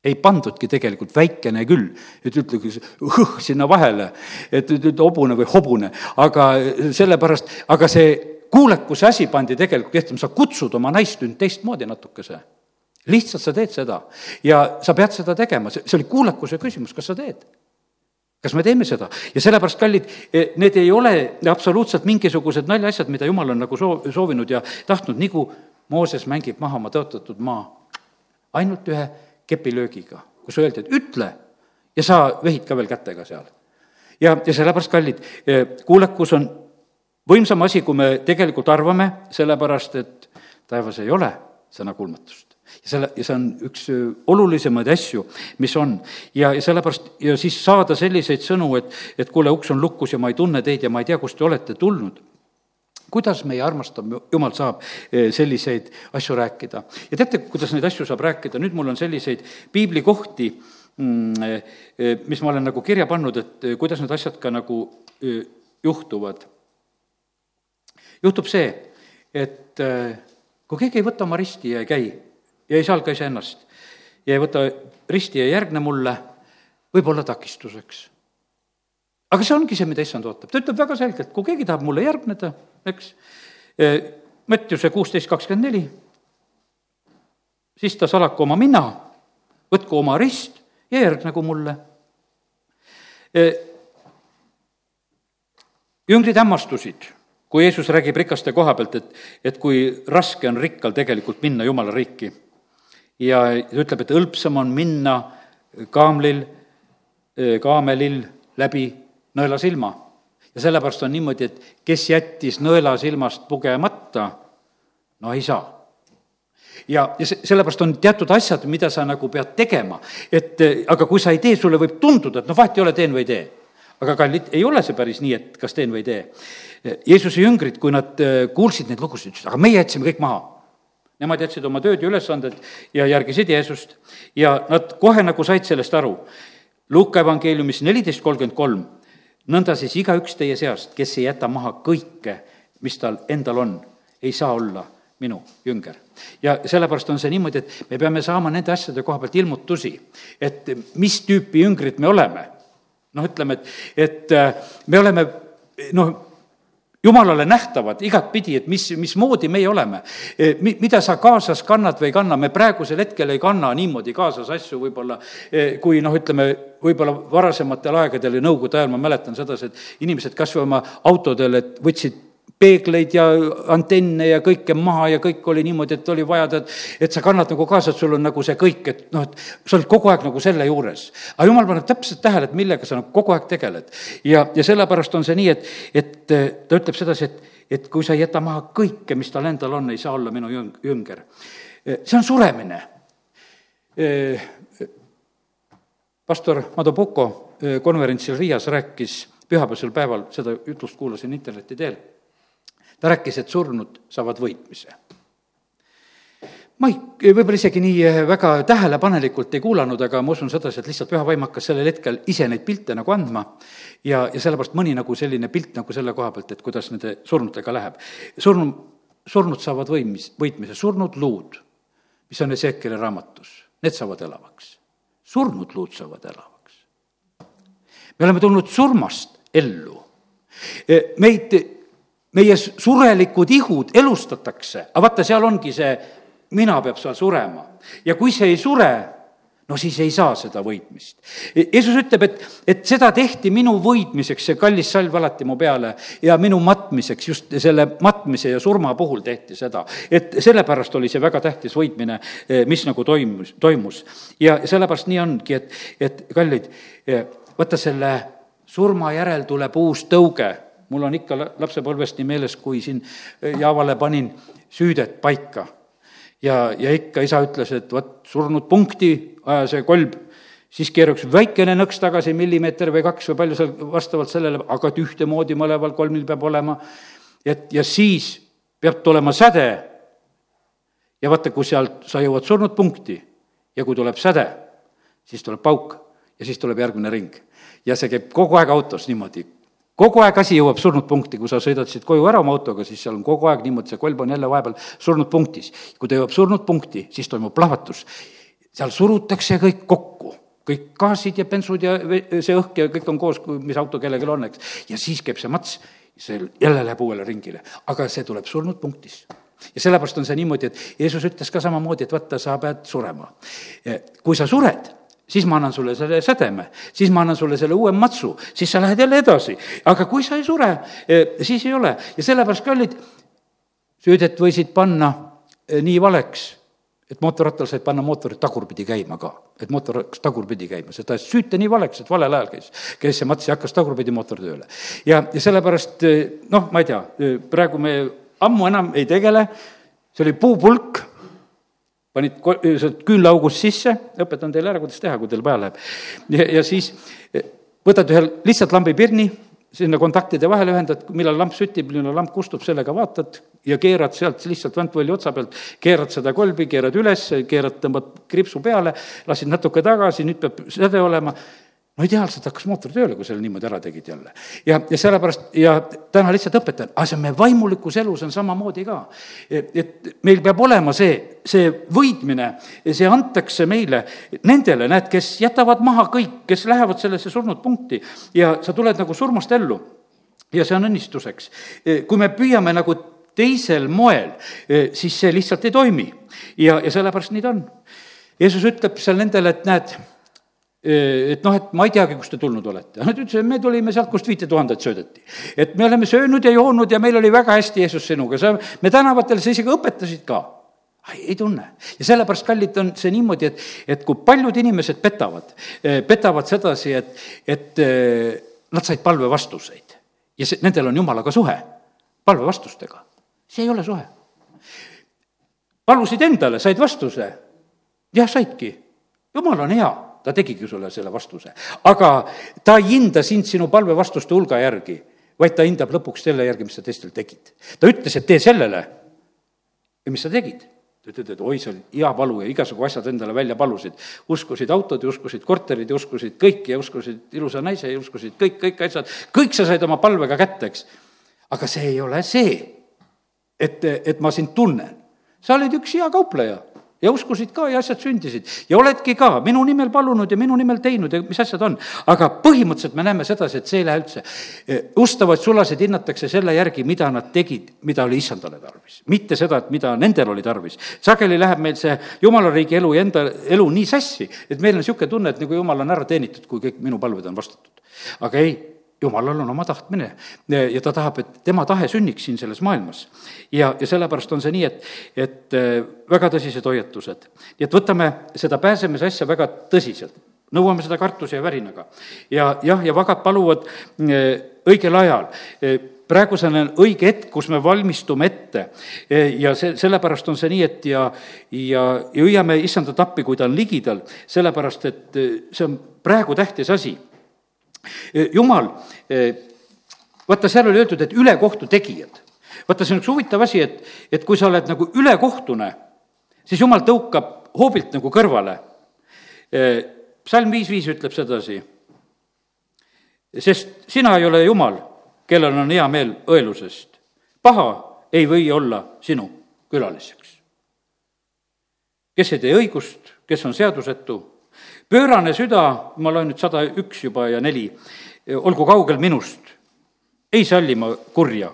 ei pandudki tegelikult, väikene küll, et ütlegi õh sinna vahele, et, et, et hobune või hobune, aga sellepärast, aga see kuulekuse asi pandi tegelikult kehtima, sa kutsud oma naist nüüd teistmoodi natukese. lihtsalt sa teed seda. Ja sa pead seda tegema, see, see oli kuulekuse küsimus, kas sa teed? Kas me teeme seda? ja sellepärast, kallid, e, need ei ole absoluutselt mingisugused naljaasjad, mida jumal on nagu soov, soovinud ja tahtnud, nagu Mooses mängib maha oma tõotatud maa. ainult ühe kepilöögiga, kus öeldi, et ütle ja sa vehid ka veel kätega seal. ja, ja sellepärast, kallid, eh, kuulekus on võimsam asi, kui me tegelikult arvame, sellepärast et taevas ei ole sõnakuulmatust ja selle, ja see on üks eh, olulisemaid asju, mis on. ja, ja sellepärast, ja siis saada selliseid sõnu, et, et kuule, uks on lukus ja ma ei tunne teid ja ma ei tea, kust te olete tulnud kuidas meie armastav Jumal saab eh, selliseid asju rääkida? ja teate, kuidas neid asju saab rääkida, nüüd mul on selliseid piiblikohti, mm, eh, eh, mis ma olen nagu kirja pannud, et kuidas need asjad ka nagu juhtuvad. juhtub see, et kui keegi ei võta oma risti ja ei käi ja ei salga iseennast ja ei võta risti ja ei järgne mulle, võib olla takistuseks aga see ongi see, mida issand ootab, ta ütleb väga selgelt, kui keegi tahab mulle järgneda, eks, e, Mattiuse kuusteist kakskümmend neli, siis ta salaku oma mina, võtku oma rist ja järgnegu mulle. E, jüngrid hämmastusid, kui Jeesus räägib rikaste koha pealt, et, et kui raske on rikkal tegelikult minna Jumala riiki. ja ta ütleb, et hõlpsam on minna kaamlil, e, kaamelil läbi nõelasilma. ja sellepärast on niimoodi, et kes jättis nõelasilmast pugemata, no ei saa ja, ja se-, sellepärast on teatud asjad, mida sa nagu pead tegema, et aga kui sa ei tee, sulle võib tunduda, et noh, vahet ei ole, teen või ei tee. aga kallid, ei ole see päris nii, et kas teen või ei tee. Jeesuse jüngrid, kui nad äh, kuulsid neid lugusid, ütlesid, aga meie jätsime kõik maha. Nemad jätsid oma tööd ja ülesanded ja järgisid Jeesust ja nad kohe nagu said sellest aru. Luuka evangeeliumis neliteist kolmkümmend kolm nõnda siis igaüks teie seast, kes ei jäta maha kõike, mis tal endal on, ei saa olla minu jünger. ja sellepärast on see niimoodi, et me peame saama nende asjade koha pealt ilmutusi, et mis tüüpi jüngrid me oleme. noh, ütleme, et, et äh, me oleme noh, jumalale nähtavad igatpidi, et mis, mismoodi meie oleme. E, mi-, mida sa kaasas kannad või ei kanna, me praegusel hetkel ei kanna niimoodi kaasas asju võib-olla, e, kui noh, ütleme, võib-olla varasematel aegadel ja nõukogude ajal ma mäletan sedasi, et inimesed kas või oma autodel, et võtsid peegleid ja antenne ja kõike maha ja kõik oli niimoodi, et oli vaja tead, et sa kannad nagu kaasa, et sul on nagu see kõik, et noh, et sa oled kogu aeg nagu selle juures. aga jumal paneb täpselt tähele, et millega sa nagu kogu aeg tegeled. ja, ja sellepärast on see nii, et, et ta ütleb sedasi, et, et kui sa ei jäta maha kõike, mis tal endal on, ei saa olla minu jüng-, jünger. See on suremine. Eh, pastor Mado Puko konverentsil Riias rääkis pühapäevasel päeval, seda ütlust kuulasin interneti teel, ta rääkis, et surnud saavad võitmise ma ei, võib-olla isegi nii eh, väga tähelepanelikult ei kuulanud, aga ma usun sedasi, et lihtsalt püha vaim hakkas sellel hetkel ise neid pilte nagu andma ja, ja sellepärast mõni nagu selline pilt nagu selle koha pealt, et kuidas nende surnutega läheb. surnu, surnud saavad võimis, võitmise, surnud luud, mis on Ezekeli raamatus, need saavad elavaks. surnud luud saavad elavaks. me oleme tulnud surmast ellu. Eh, meid, meie surelikud ihud elustatakse, aga vaata, seal ongi see mina peab seal surema. ja kui see ei sure, no siis ei saa seda võitmist. Jeesus ütleb, et, et seda tehti minu võitmiseks, see kallis salv alati mu peale, ja minu matmiseks, just selle matmise ja surma puhul tehti seda. et sellepärast oli see väga tähtis võitmine, mis nagu toimus, toimus. ja sellepärast nii ongi, et, et kallid, vaata selle surma järel tuleb uus tõuge mul on ikka lapsepõlvest nii meeles, kui siin Jaavale panin süüdet paika ja, ja ikka isa ütles, et vot surnud punkti, aja see kolb, siis keeraks väikene nõks tagasi, millimeeter või kaks või palju seal vastavalt sellele, aga et ühtemoodi mõlemal kolmil peab olema. et ja siis peab tulema säde. ja vaata, kui sealt sa jõuad surnud punkti ja kui tuleb säde, siis tuleb pauk ja siis tuleb järgmine ring. ja see käib kogu aeg autos niimoodi kogu aeg asi jõuab surnud punkti, kui sa sõidad siit koju ära oma autoga, siis seal on kogu aeg niimoodi, see kolb on jälle vahepeal surnud punktis. kui ta jõuab surnud punkti, siis toimub plahvatus. seal surutakse kõik kokku, kõik gaasid ja bensud ja see õhk ja kõik on koos, mis auto kellelgi on, eks. ja siis käib see mats, see jälle läheb uuele ringile, aga see tuleb surnud punktis ja sellepärast on see niimoodi, et Jeesus ütles ka samamoodi, et vaata, sa pead surema. kui sa sured siis ma annan sulle selle sädeme, siis ma annan sulle selle uue matsu, siis sa lähed jälle edasi. aga kui sa ei sure, eh, siis ei ole. Ja sellepärast, kallid, süüdet võisid panna eh, nii valeks, et mootorrattal said panna mootorit tagurpidi käima ka, et mootor hakkas tagurpidi käima, seda süüte nii valeks, et valel ajal käis, käis see mats ja hakkas tagurpidi mootor tööle. ja, ja sellepärast eh, noh, ma ei tea, praegu me ammu enam ei tegele, see oli puupulk panid sealt küünlaaugust sisse, õpetan teile ära, kuidas teha, kui teil vaja läheb. ja, siis eh, võtad ühe lihtsalt lambipirni, sinna kontaktide vahele ühendad, millal lamp süttib, millal lamp kustub, sellega vaatad ja keerad sealt lihtsalt vantvõlli otsa pealt, keerad seda kolbi, keerad üles, keerad, tõmbad kriipsu peale, lasid natuke tagasi, nüüd peab säde olema no ideaalselt hakkas mootor tööle, kui selle niimoodi ära tegid jälle. ja, ja sellepärast ja täna lihtsalt õpetan, aga see meie vaimulikus elus on samamoodi ka. et meil peab olema see, see võitmine, see antakse meile nendele, näed, kes jätavad maha kõik, kes lähevad sellesse surnud punkti ja sa tuled nagu surmast ellu. ja see on õnnistuseks. kui me püüame nagu teisel moel, siis see lihtsalt ei toimi. ja, ja sellepärast nii ta on. Jeesus ütleb seal nendele, et näed et noh, et ma ei teagi, kust te tulnud olete. Nad ütlesid, me tulime sealt, kust viite tuhandet söödeti. et me oleme söönud ja joonud ja meil oli väga hästi, Jeesus, sinuga, sa, me tänavatel, sa isegi õpetasid ka. ei tunne. ja sellepärast, kallid, on see niimoodi, et, et kui paljud inimesed petavad, petavad sedasi, et, et nad said palvevastuseid. ja see, nendel on jumalaga suhe, palvevastustega. see ei ole suhe. palusid endale, said vastuse. jah, saidki. jumal on hea ta tegigi sulle selle vastuse. aga ta ei hinda sind sinu palvevastuste hulga järgi, vaid ta hindab lõpuks selle järgi, mis sa teistel tegid. ta ütles, et tee sellele ja mis sa tegid ta ütleb, et oi, see oli hea palu ja igasugu asjad endale välja palusid. uskusid autod ja uskusid korterid ja uskusid kõiki ja uskusid ilusa naise ja uskusid kõik, kõik asjad, kõik sa said oma palvega kätte, eks. aga see ei ole see, et, et ma sind tunnen. sa olid üks hea kaupleja ja uskusid ka ja asjad sündisid ja oledki ka minu nimel palunud ja minu nimel teinud ja mis asjad on. aga põhimõtteliselt me näeme sedasi, et see ei lähe üldse. ustavaid sulasid hinnatakse selle järgi, mida nad tegid, mida oli issandale tarvis. mitte seda, et mida nendel oli tarvis. sageli läheb meil see jumala riigi elu ja enda elu nii sassi, et meil on niisugune tunne, et nagu jumal on ära teenitud, kui kõik minu palved on vastatud. aga ei jumalal on oma tahtmine ja ta tahab, et tema tahe sünniks siin selles maailmas. ja, ja sellepärast on see nii, et, et äh, väga tõsised hoiatused. nii et võtame seda pääsemise asja väga tõsiselt, nõuame seda kartuse ja värinaga. ja jah, ja vagad paluvad äh, õigel ajal. Äh, praegu see on õige hetk, kus me valmistume ette. ja see, sellepärast on see nii, et ja, ja, ja hüüame issandat appi, kui ta on ligidal, sellepärast et see on praegu tähtis asi. Jumal, vaata, seal oli öeldud, et ülekohtu tegijad. vaata, see on üks huvitav asi, et, et kui sa oled nagu ülekohtune, siis jumal tõukab hoobilt nagu kõrvale. psalm viis viis ütleb sedasi sest sina ei ole Jumal, kellel on hea meel õelusest. paha ei või olla sinu külaliseks. kes ei tee õigust, kes on seadusetu, pöörane süda, ma loen nüüd sada üks juba ja neli, olgu kaugel minust, ei salli ma kurja.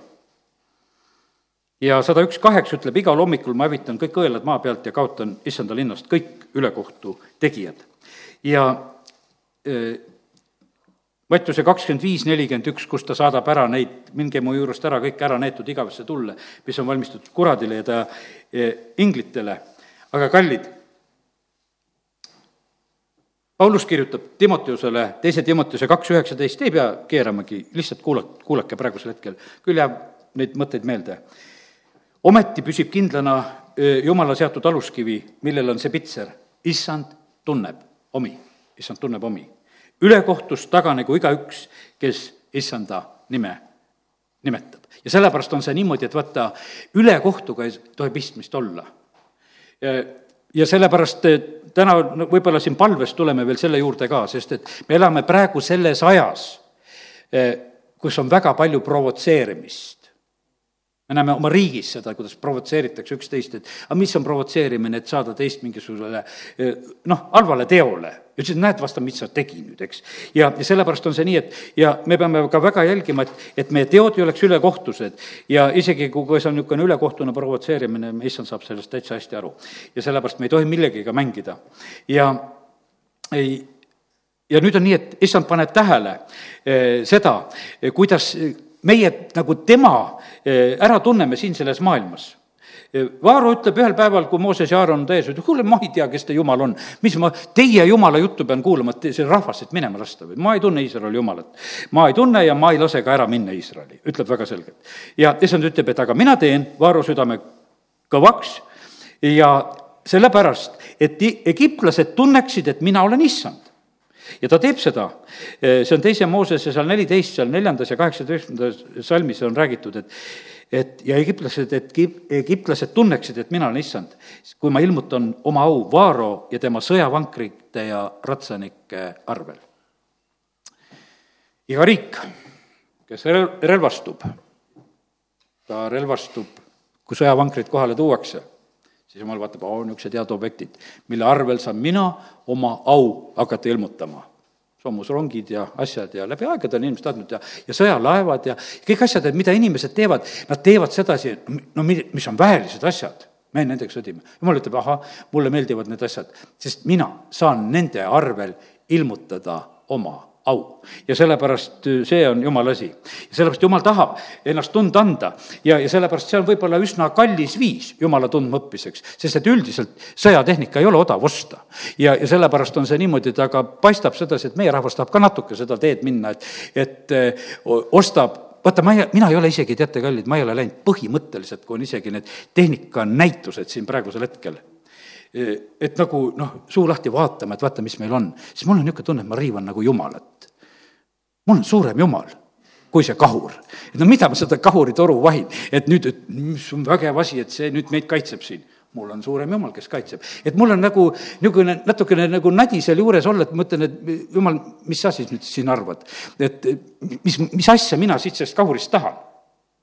ja sada üks kaheksa ütleb, igal hommikul ma hävitan kõik õelad maa pealt ja kaotan issanda linnast kõik ülekohtu tegijad. ja Mattiuse kakskümmend viis, nelikümmend üks, kus ta saadab ära neid, minge mu juurest ära, kõik ära neetud igavesse tulle, mis on valmistatud kuradile ja ta inglitele. aga kallid, Paulus kirjutab Timoteusele, teise Timoteuse kaks üheksateist, ei pea keeramagi, lihtsalt kuula-, kuulake praegusel hetkel, küll jääb neid mõtteid meelde. ometi püsib kindlana Jumala seatud aluskivi, millel on see pitser, issand tunneb omi, issand tunneb omi ülekohtust taganegu igaüks, kes issanda nime nimetab. ja sellepärast on see niimoodi, et vaata, ülekohtuga ei tohi pistmist olla. ja sellepärast täna võib-olla siin palves tuleme veel selle juurde ka, sest et me elame praegu selles ajas, kus on väga palju provotseerimist me näeme oma riigis seda, kuidas provotseeritakse üksteist, et aga mis on provotseerimine, et saada teist mingisugusele noh, halvale teole. Ütlesid, näed, vaata, mis sa tegi nüüd, eks. ja, ja sellepärast on see nii, et ja me peame ka väga jälgima, et, et meie teod ei oleks ülekohtused ja isegi, kui see on niisugune ülekohtune provotseerimine, issand saab sellest täitsa hästi aru. ja sellepärast me ei tohi millegagi mängida. ja ei, ja nüüd on nii, et issand paneb tähele eh, seda, kuidas meie nagu tema eh, ära tunneme siin selles maailmas. Vaaro ütleb ühel päeval, kui Mooses ja Aaron on täies, ütleb, kuule, ma ei tea, kes te jumal on. mis ma teie jumala juttu pean kuulama, et see rahvas siit minema lasta või? ma ei tunne Iisraeli jumalat. ma ei tunne ja ma ei lase ka ära minna Iisraeli, ütleb väga selgelt. ja issand ütleb, et aga mina teen Vaaro südame kõvaks ja sellepärast, et egiptlased tunneksid, et mina olen issand ja ta teeb seda, see on teise Moosese seal neliteist, seal neljandas ja kaheksateistkümnendas salmis on räägitud, et et ja egiptlased, et egiptlased tunneksid, et mina olen issand, kui ma ilmutan oma au Vaaro ja tema sõjavankrite ja ratsanike arvel. iga riik, kes relvastub, ta relvastub, kui sõjavankrid kohale tuuakse siis jumal vaatab, oo, niisugused head objektid, mille arvel saan mina oma au hakata ilmutama. Soomusrongid ja asjad ja läbi aegade on inimesed andnud ja, ja sõjalaevad ja kõik asjad, et mida inimesed teevad, nad teevad sedasi, no mi-, mis on väelised asjad. Me nendega sõdime. jumal ütleb, ahah, mulle meeldivad need asjad, sest mina saan nende arvel ilmutada oma au. ja sellepärast äh, see on jumala asi. sellepärast jumal tahab ennast tunda anda ja, ja sellepärast see on võib-olla üsna kallis viis jumala tundmaõppiseks, sest et üldiselt sõjatehnika ei ole odav osta. ja, ja sellepärast on see niimoodi, et aga paistab sedasi, et meie rahvas tahab ka natuke seda teed minna, et, et äh, ostab vaata, ma ei, mina ei ole isegi, teate, kallid, ma ei ole läinud põhimõtteliselt, kui on isegi need tehnikanäitused siin praegusel hetkel et nagu noh, suu lahti vaatama, et vaata, mis meil on, siis mul on niisugune tunne, et ma riivan nagu Jumalat. Mul on suurem Jumal kui see kahur. no mida ma seda kahuritoru vahin, et nüüd, et mis on vägev asi, et see nüüd meid kaitseb siin mul on suurem jumal, kes kaitseb. et mul on nagu niisugune natukene nagu nadi seal juures olla, et ma mõtlen, et jumal, mis sa siis nüüd siin arvad? et mis, mis asja mina siit sellest kahurist tahan?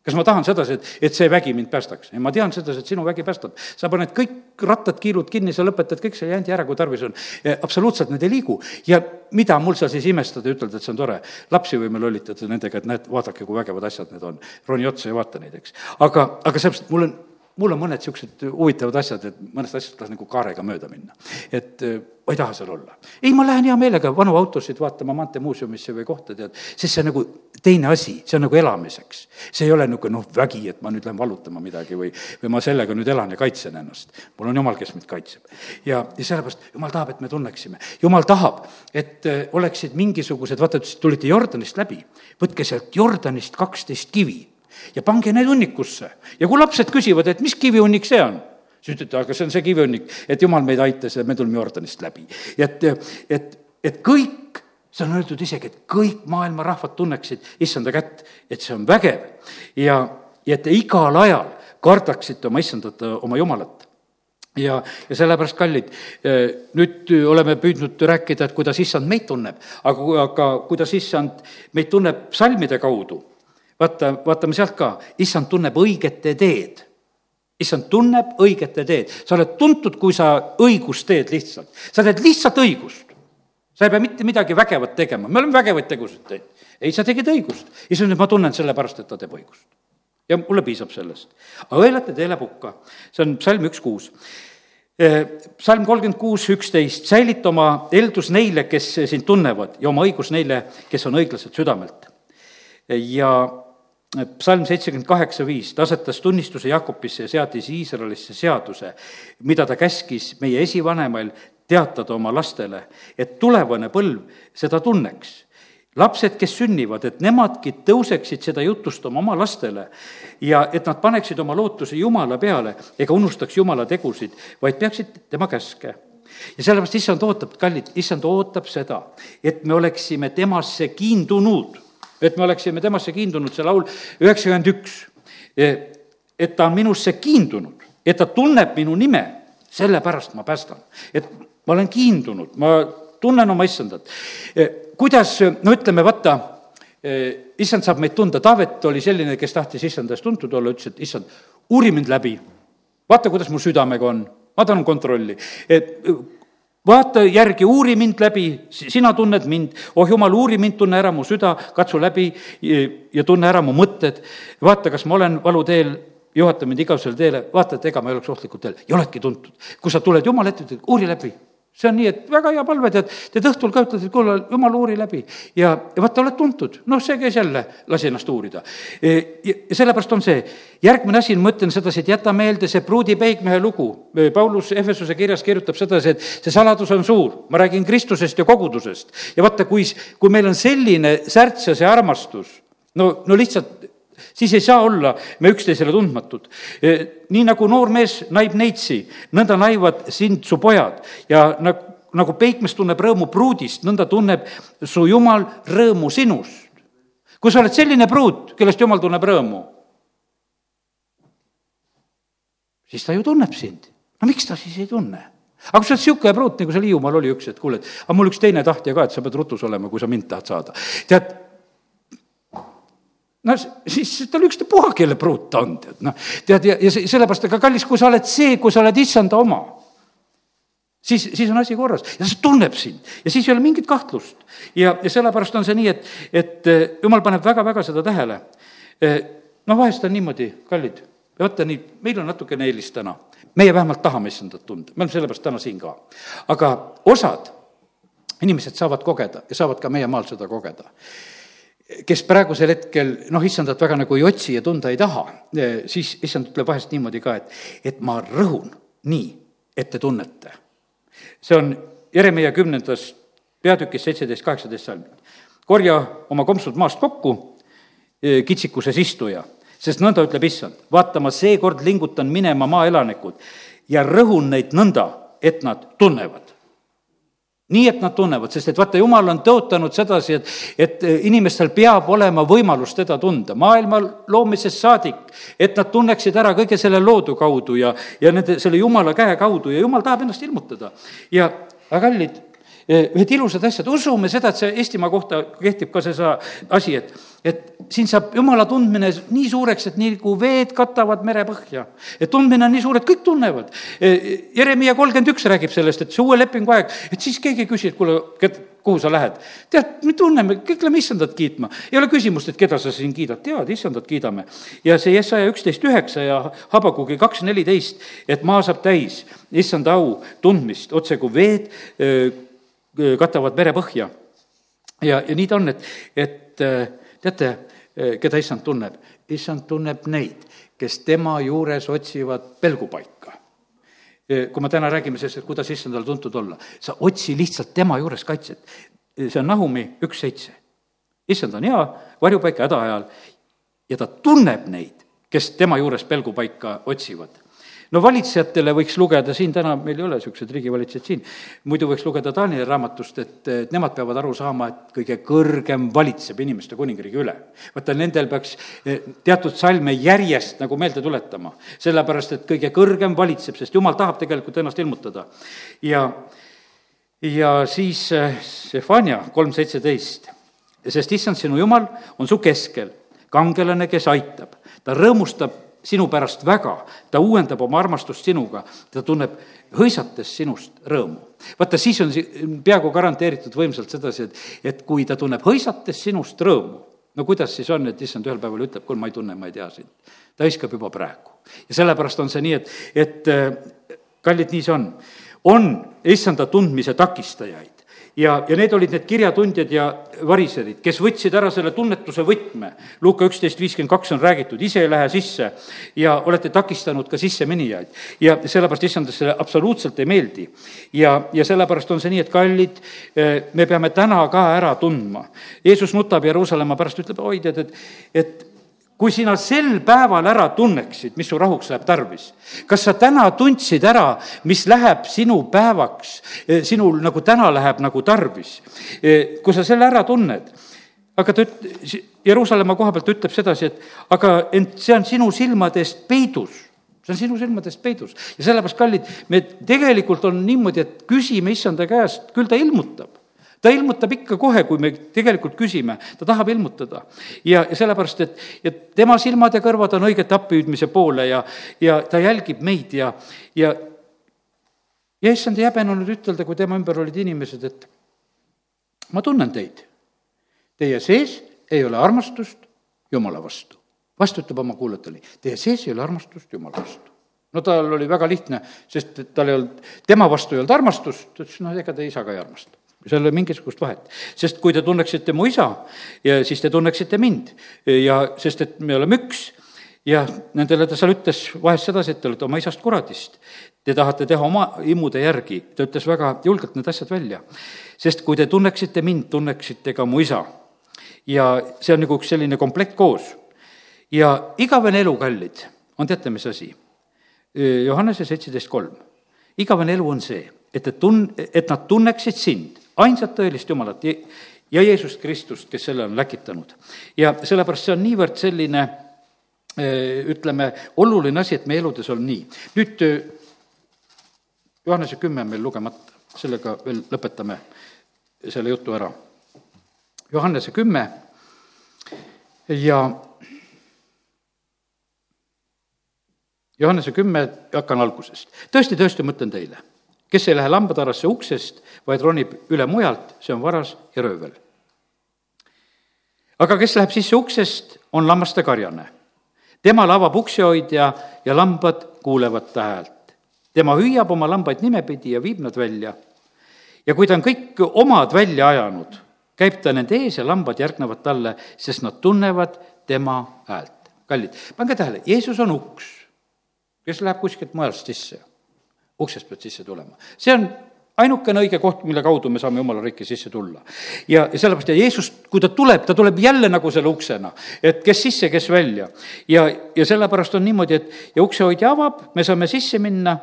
Kas ma tahan sedasi, et, et see vägi mind päästaks? ei, ma tean sedasi, et sinu vägi päästab. sa paned kõik rattad, kiilud kinni, sa lõpetad kõik selle jändi ära, kui tarvis on. absoluutselt need ei liigu. ja mida mul seal siis imestada ja ütelda, et see on tore. lapsi võime lollitada nendega, et näed, vaadake, kui vägevad asjad need on. roni otsa ja vaata neid, eks. aga, aga sellepärast mul on mul on mõned niisugused huvitavad asjad, et mõnest asjast tahaks nagu kaarega mööda minna. et äh, ma ei taha seal olla. ei, ma lähen hea meelega vanu autosid vaatama Maanteemuuseumisse või kohta, tead, sest see nagu teine asi, see on nagu elamiseks. see ei ole niisugune noh, vägi, et ma nüüd lähen valutama midagi või, või ma sellega nüüd elan ja kaitsen ennast. mul on jumal, kes mind kaitseb. ja, ja sellepärast jumal tahab, et me tunneksime. jumal tahab, et äh, oleksid mingisugused, vaata, tulite Jordanist läbi, võtke sealt Jordanist kaksteist kivi ja pange need hunnikusse. ja kui lapsed küsivad, et mis kivihunnik see on, siis ütlete, aga see on see kivihunnik, et jumal meid aitas ja me tulime Jordanist läbi. et, et, et kõik, see on öeldud isegi, et kõik maailma rahvad tunneksid issanda kätt, et see on vägev ja, ja et te igal ajal kardaksite oma issandat, oma jumalat ja, ja sellepärast, kallid, nüüd oleme püüdnud rääkida, et kuidas issand meid tunneb, aga, aga kuidas issand meid tunneb salmide kaudu. vaata, vaatame sealt ka, issand tunneb õigete teed. issand tunneb õigete teed, sa oled tuntud, kui sa õigust teed lihtsalt, sa teed lihtsalt õigust. Sa ei pea mitte midagi vägevat tegema, me oleme vägevaid tegusid teinud. ei, sa tegid õigust, issand ütleb, ma tunnen sellepärast, et ta teeb õigust ja mulle piisab sellest. aga õelate teele pukka, see on psalm üks kuus. Psalm kolmkümmend kuus, üksteist, säilita oma eeldus neile, kes sind tunnevad ja oma õigus neile, kes on õiglased südamelt. ja psalm seitsekümmend kaheksa, viis, ta asetas tunnistuse Jakobisse ja seadis Iisraelisse seaduse, mida ta käskis meie esivanemail teatada oma lastele, et tulevane põlv seda tunneks lapsed, kes sünnivad, et nemadki tõuseksid seda jutustama oma lastele ja et nad paneksid oma lootuse Jumala peale ega unustaks Jumala tegusid, vaid peaksid tema käske. ja sellepärast issand ootab, kallid, issand ootab seda, et me oleksime temasse kiindunud, et me oleksime temasse kiindunud, see laul üheksakümmend üks, et ta on minusse kiindunud, et ta tunneb minu nime, sellepärast ma päästan. et ma olen kiindunud, ma tunnen oma issandat kuidas, no ütleme, vaata, eh, issand saab meid tunda, Taavet oli selline, kes tahtis issanda eest tuntud olla, ütles, et issand, uuri mind läbi. vaata, kuidas mu südamega on, ma tahan kontrolli. et vaata järgi, uuri mind läbi, sina tunned mind, oh jumal, uuri mind, tunne ära mu süda, katsu läbi ja tunne ära mu mõtted. vaata, kas ma olen valuteel, juhata mind igavesele teele, vaata, et ega ma ei oleks ohtlikul teel ja oledki tuntud. kui sa tuled Jumala ette, ütled uuri läbi see on nii, et väga hea palve, tead, tead õhtul ka ütled, et kuule, jumal, uuri läbi. ja, ja vaata, oled tuntud, noh, see käis jälle, lasi ennast uurida. E, ja, ja sellepärast on see, järgmine asi, ma ütlen sedasi, et jäta meelde see pruudi peigmehe lugu. E, Paulus Efesuse kirjas kirjutab sedasi, et see saladus on suur, ma räägin Kristusest ja kogudusest. ja vaata, kui, kui meil on selline särts ja see armastus, no, no lihtsalt siis ei saa olla me üksteisele tundmatud. E, nii nagu noor mees naib neitsi, nõnda naivad sind su pojad ja nagu, nagu peikmes tunneb rõõmu pruudist, nõnda tunneb su jumal rõõmu sinust. kui sa oled selline pruut, kellest jumal tunneb rõõmu, siis ta ju tunneb sind. no miks ta siis ei tunne? aga kui sa oled niisugune pruut, nagu seal Hiiumaal oli üks, et kuule, et aga mul üks teine tahtja ka, et sa pead rutus olema, kui sa mind tahad saada. tead, no siis tal ükstapuha, kelle pruut ta on, tead, noh. tead, ja, ja sellepärast, aga kallis, kui sa oled see, kui sa oled issanda oma, siis, siis on asi korras ja see tunneb sind ja siis ei ole mingit kahtlust. ja, ja sellepärast on see nii, et, et eh, jumal paneb väga-väga seda tähele. Eh, noh, vahest on niimoodi, kallid, vaata nii, meil on natukene eelis täna. meie vähemalt tahame issandat tunda, me oleme sellepärast täna siin ka. aga osad inimesed saavad kogeda ja saavad ka meie maal seda kogeda kes praegusel hetkel noh, issandat väga nagu ei otsi ja tunda ei taha, siis issand ütleb vahest niimoodi ka, et, et ma rõhun nii, et te tunnete. see on Jeremiah kümnendas peatükis seitseteist, kaheksateist salm. korja oma kompsud maast kokku, e, kitsikuses istuja, sest nõnda ütleb issand, vaata, ma seekord lingutan minema maaelanikud ja rõhun neid nõnda, et nad tunnevad nii, et nad tunnevad, sest et vaata, jumal on tõotanud sedasi, et, et inimestel peab olema võimalus teda tunda, maailma loomisest saadik, et nad tunneksid ära kõige selle loodu kaudu ja, ja nende, selle jumala käe kaudu ja jumal tahab ennast ilmutada. ja, aga kallid, ühed ilusad asjad, usume seda, et see Eestimaa kohta kehtib ka see asi, et et siin saab jumala tundmine nii suureks, et nii kui veed katavad merepõhja. et tundmine on nii suur, et kõik tunnevad. E, Jeremiah kolmkümmend üks räägib sellest, et see uue lepingu aeg, et siis keegi ei küsi, et kuule, kuhu sa lähed? tead, me tunneme, kõik lähme issandat kiitma. ei ole küsimust, et keda sa siin kiidad, tead, issandat kiidame. ja see Jesaja üksteist üheksa ja Habakugi kaks neliteist, et maa saab täis issanda au tundmist, otse kui veed öö, katavad merepõhja. ja, ja nii ta on, et, et teate, eh, keda issand tunneb? issand tunneb neid, kes tema juures otsivad pelgupaika. Kui me täna räägime sellest, et kuidas issandale tuntud olla, sa otsi lihtsalt tema juures kaitset. See on Nahumi üks seitse. issand on hea varjupaik häda ajal ja ta tunneb neid, kes tema juures pelgupaika otsivad no valitsejatele võiks lugeda, siin täna meil ei ole niisugused riigivalitsejad siin, muidu võiks lugeda Taanieli raamatust, et, et nemad peavad aru saama, et kõige kõrgem valitseb inimeste kuningriigi üle. vaata, nendel peaks eh, teatud salme järjest nagu meelde tuletama, sellepärast et kõige kõrgem valitseb, sest jumal tahab tegelikult ennast ilmutada. ja, ja siis eh, kolm seitseteist, sest issand, sinu jumal on su keskel, kangelane, kes aitab, ta rõõmustab sinu pärast väga, ta uuendab oma armastust sinuga, ta tunneb hõisates sinust rõõmu. vaata, siis on peaaegu garanteeritud võimsalt sedasi, et, et kui ta tunneb hõisates sinust rõõmu, no kuidas siis on, et issand ühel päeval ütleb, kuule, ma ei tunne, ma ei tea sind. ta hõiskab juba praegu. ja sellepärast on see nii, et, et kallid, nii see on. on issanda tundmise takistajaid ja, ja need olid need kirjatundjad ja variserid, kes võtsid ära selle tunnetuse võtme. Luuka üksteist viiskümmend kaks on räägitud, ise ei lähe sisse ja olete takistanud ka sisseminijaid. ja sellepärast issandast see absoluutselt ei meeldi. ja, ja sellepärast on see nii, et kallid, eh, me peame täna ka ära tundma. Jeesus nutab Jeruusalemma pärast, ütleb, oi tead, et, et kui sina sel päeval ära tunneksid, mis su rahuks läheb tarvis, kas sa täna tundsid ära, mis läheb sinu päevaks, eh, sinul nagu täna läheb nagu tarvis? Eh, kui sa selle ära tunned, aga ta üt-, Jeruusalemma koha pealt ütleb sedasi, et aga ent see on sinu silmade eest peidus. See on sinu silmadest peidus. Ja sellepärast, kallid, me tegelikult on niimoodi, et küsime issanda käest, küll ta ilmutab ta ilmutab ikka kohe, kui me tegelikult küsime, ta tahab ilmutada. ja, ja sellepärast, et, et tema silmad ja kõrvad on õigete appihüüdmise poole ja, ja ta jälgib meid ja, ja ja issand ei häbenenud ütelda, kui tema ümber olid inimesed, et ma tunnen teid. Teie sees ei ole armastust Jumala vastu. vastu ütleb oma kuulajatele, teie sees ei ole armastust Jumala vastu no tal oli väga lihtne, sest tal ei olnud, tema vastu ei olnud armastust, ta ütles, no ega te isa ka ei armasta seal ei ole mingisugust vahet. sest kui te tunneksite mu isa, ja siis te tunneksite mind ja sest, et me oleme üks ja nendele ta seal ütles vahest sedasi, et te olete oma isast kuradist. Te tahate teha oma imude järgi, ta ütles väga julgelt need asjad välja. sest kui te tunneksite mind, tunneksite ka mu isa. ja see on nagu üks selline komplekt koos. ja igavene elu, kallid, on teate, mis asi? Johannese seitseteist kolm. igavene elu on see, et, et tun-, et nad tunneksid sind ainsat tõelist Jumalat ja Jeesust Kristust, kes selle on läkitanud. ja sellepärast see on niivõrd selline eh, ütleme, oluline asi, et meie eludes on nii. nüüd eh, Johannese kümme on meil lugemata, sellega veel lõpetame selle jutu ära. Johannese kümme ja Johannese kümme, hakkan algusest. tõesti, tõesti, ma ütlen teile kes ei lähe lambatarasse uksest, vaid ronib üle mujalt, see on varas ja röövel. aga kes läheb sisse uksest, on lammaste karjane. temal avab uksehoidja ja lambad kuulevad ta häält. tema hüüab oma lambaid nimepidi ja viib nad välja. ja kui ta on kõik omad välja ajanud, käib ta nende ees ja lambad järgnevad talle, sest nad tunnevad tema häält. kallid, pange tähele, Jeesus on uks, kes läheb kuskilt mujalt sisse uksest pead sisse tulema. see on ainukene õige koht, mille kaudu me saame jumala riiki sisse tulla. ja, ja sellepärast, ja Jeesus, kui ta tuleb, ta tuleb jälle nagu selle uksena, et kes sisse, kes välja. ja, ja sellepärast on niimoodi, et ja uksehoidja avab, me saame sisse minna,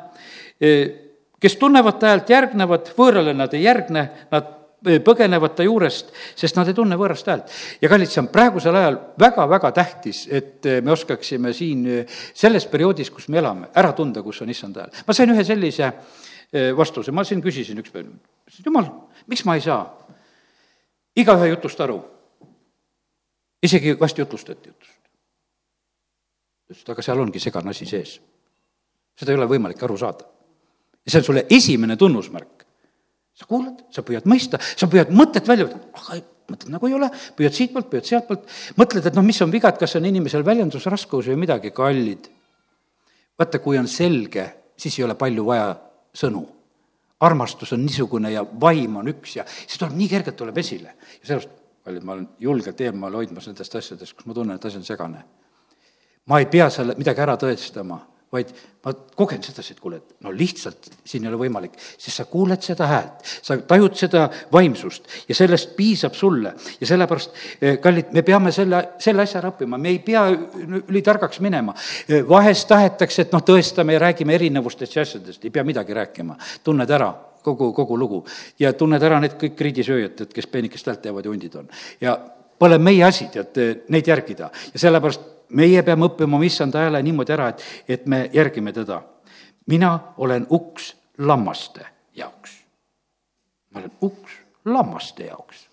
kes tunnevad ta häält, järgnevad, võõrale nad ei järgne, nad põgenevad ta juurest, sest nad ei tunne võõrast häält. ja kallid, see on praegusel ajal väga-väga tähtis, et me oskaksime siin selles perioodis, kus me elame, ära tunda, kus on issand hääl. ma sain ühe sellise vastuse, ma siin küsisin üks päev, jumal, miks ma ei saa igaühe jutust aru? isegi vast jutlustati jutust. ütles, et aga seal ongi segane asi sees. seda ei ole võimalik aru saada. ja see on sulle esimene tunnusmärk sa kuulad, sa püüad mõista, sa püüad mõtet välja võtta, aga mõtled nagu ei ole, püüad siitpoolt, püüad sealtpoolt, mõtled, et noh, mis on viga, et kas on inimesel väljendusraskus või midagi, kallid. vaata, kui on selge, siis ei ole palju vaja sõnu. armastus on niisugune ja vaim on üks ja see tuleb nii kergelt, tuleb esile. ja sellepärast, kallid, ma olen julgelt eemal hoidmas nendest asjadest, kus ma tunnen, et asi on segane. ma ei pea selle midagi ära tõestama, vaid ma kogen sedasi, et kuule, et no lihtsalt siin ei ole võimalik, sest sa kuuled seda häält, sa tajud seda vaimsust ja sellest piisab sulle. Ja sellepärast, eh, kallid, me peame selle, selle asja ära õppima, me ei pea ülitargaks minema. Eh, vahest tahetakse, et noh, tõestame ja räägime erinevustest ja asjadest, ei pea midagi rääkima, tunned ära kogu, kogu lugu. Ja tunned ära need kõik riidisööjad, et kes peenikest häält teevad ja hundid on. ja pole meie asi, tead, neid järgida. Ja sellepärast meie peame õppima oma issanda hääle niimoodi ära, et, et me järgime teda. mina olen uks lammaste jaoks. ma olen uks lammaste jaoks.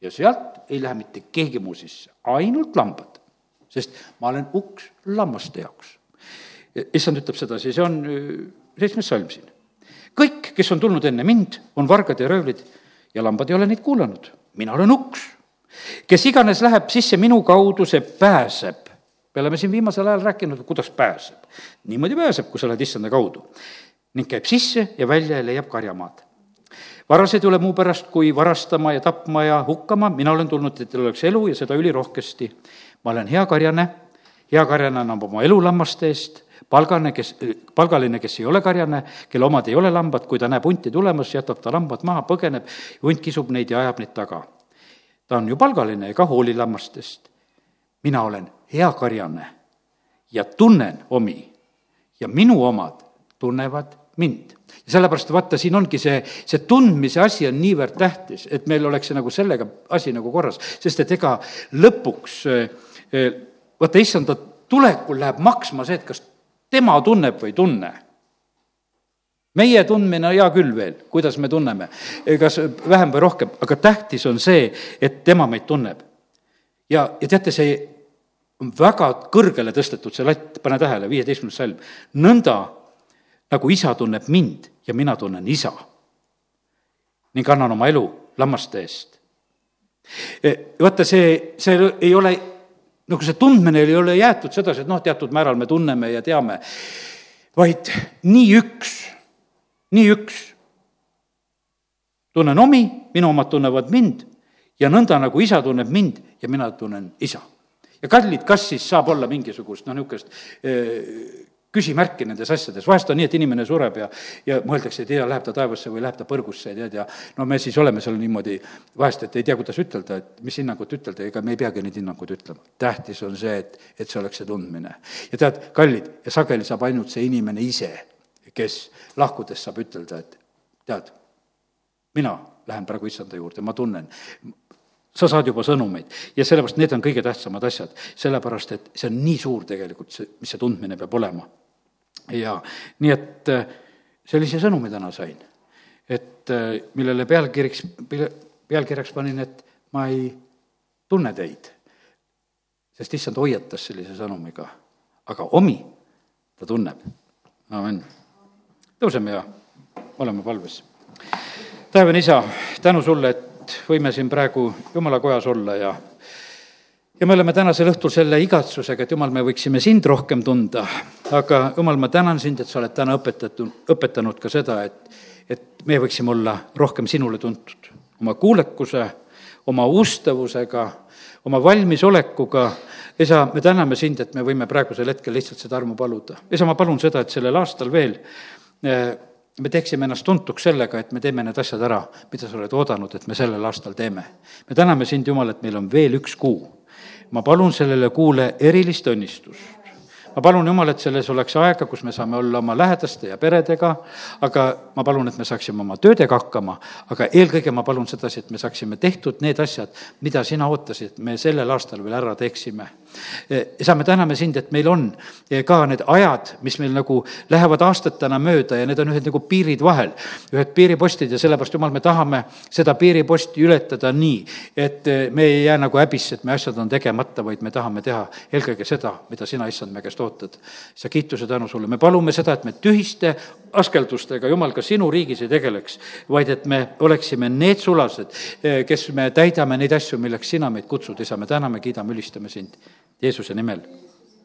ja sealt ei lähe mitte keegi muu sisse, ainult lambad, sest ma olen uks lammaste jaoks. issand ütleb sedasi, see on äh, seitsmes salm siin. kõik, kes on tulnud enne mind, on vargad ja röövlid ja lambad ei ole neid kuulanud. mina olen uks kes iganes läheb sisse minu kaudu, see pääseb. me oleme siin viimasel ajal rääkinud, kuidas pääseb. niimoodi pääseb, kui sa lähed issanda kaudu. ning käib sisse ja välja ja leiab karjamaad. varased ei ole muu pärast, kui varastama ja tapma ja hukkama, mina olen tulnud, et teil oleks elu ja seda ülirohkesti. ma olen hea karjane, hea karjane annab oma elu lammaste eest palgane, kes, palgaline, kes ei ole karjane, kelle omad ei ole lambad, kui ta näeb hunti tulemas, jätab ta lambad maha, põgeneb, hunt kisub neid ja ajab neid taga ta on ju palgaline ega hooli lammastest. mina olen hea karjane ja tunnen omi ja minu omad tunnevad mind. ja sellepärast vaata, siin ongi see, see tundmise asi on niivõrd tähtis, et meil oleks nagu sellega asi nagu korras, sest et ega lõpuks vaata, issanda tulekul läheb maksma see, et kas tema tunneb või ei tunne meie tundmine, hea küll veel, kuidas me tunneme, kas vähem või rohkem, aga tähtis on see, et tema meid tunneb. ja, ja teate, see on väga kõrgele tõstetud, see latt, pane tähele, viieteistkümnes salm. nõnda nagu isa tunneb mind ja mina tunnen isa ning annan oma elu lammaste eest. E, vaata, see, see ei ole, nagu see tundmine ei ole jäetud sedasi, et noh, teatud määral me tunneme ja teame, vaid nii üks nii üks. tunnen omi, minu omad tunnevad mind ja nõnda, nagu isa tunneb mind ja mina tunnen isa. ja kallid, kas siis saab olla mingisugust noh, niisugust küsimärki nendes asjades, vahest on nii, et inimene sureb ja, ja mõeldakse, ei tea, läheb ta taevasse või läheb ta põrgusse, tead, ja no me siis oleme seal niimoodi vahest, et ei tea, kuidas ütelda, et mis hinnangut ütelda, ega me ei peagi neid hinnanguid ütlema. tähtis on see, et, et see oleks see tundmine. ja tead, kallid, ja sageli saab ainult see inimene ise kes lahkudes saab ütelda, et tead, mina lähen praegu issanda juurde, ma tunnen, sa saad juba sõnumeid. Ja sellepärast need on kõige tähtsamad asjad, sellepärast et see on nii suur tegelikult, see, mis see tundmine peab olema. ja nii, et äh, sellise sõnumi täna sain, et äh, millele pealkirjaks, pealkirjaks panin, et ma ei tunne teid, sest issand hoiatas sellise sõnumiga, aga omi ta tunneb, amen tõuseme ja oleme palves. taevane isa, tänu sulle, et võime siin praegu jumala kojas olla ja ja me oleme tänasel õhtul selle igatsusega, et jumal, me võiksime sind rohkem tunda, aga jumal, ma tänan sind, et sa oled täna õpetatud, õpetanud ka seda, et, et me võiksime olla rohkem sinule tuntud. oma kuulekuse, oma ustavusega, oma valmisolekuga, isa, me täname sind, et me võime praegusel hetkel lihtsalt seda armu paluda. isa, ma palun seda, et sellel aastal veel me teeksime ennast tuntuks sellega, et me teeme need asjad ära, mida sa oled oodanud, et me sellel aastal teeme. me täname sind, Jumal, et meil on veel üks kuu. ma palun sellele kuule erilist õnnistust ma palun, Jumal, et selles oleks aega, kus me saame olla oma lähedaste ja peredega, aga ma palun, et me saaksime oma töödega hakkama, aga eelkõige ma palun sedasi, et me saaksime tehtud need asjad, mida sina ootasid, me sellel aastal veel ära teeksime. Isa, me täname sind, et meil on ka need ajad, mis meil nagu lähevad aastatena mööda ja need on ühed nagu piirid vahel, ühed piiripostid ja sellepärast, Jumal, me tahame seda piiriposti ületada nii, et me ei jää nagu häbisse, et me asjad on tegemata, vaid me tahame teha eelkõige seda, mida sina, issand, me käest ootad. sa kiituse tänu sulle, me palume seda, et me tühiste askeldustega, Jumal, ka sinu riigis ei tegeleks, vaid et me oleksime need sulased, eh, kes me täidame neid asju, milleks sina meid kutsud, isa, me täname, kiidame, ülistame sind Jeesuse nimel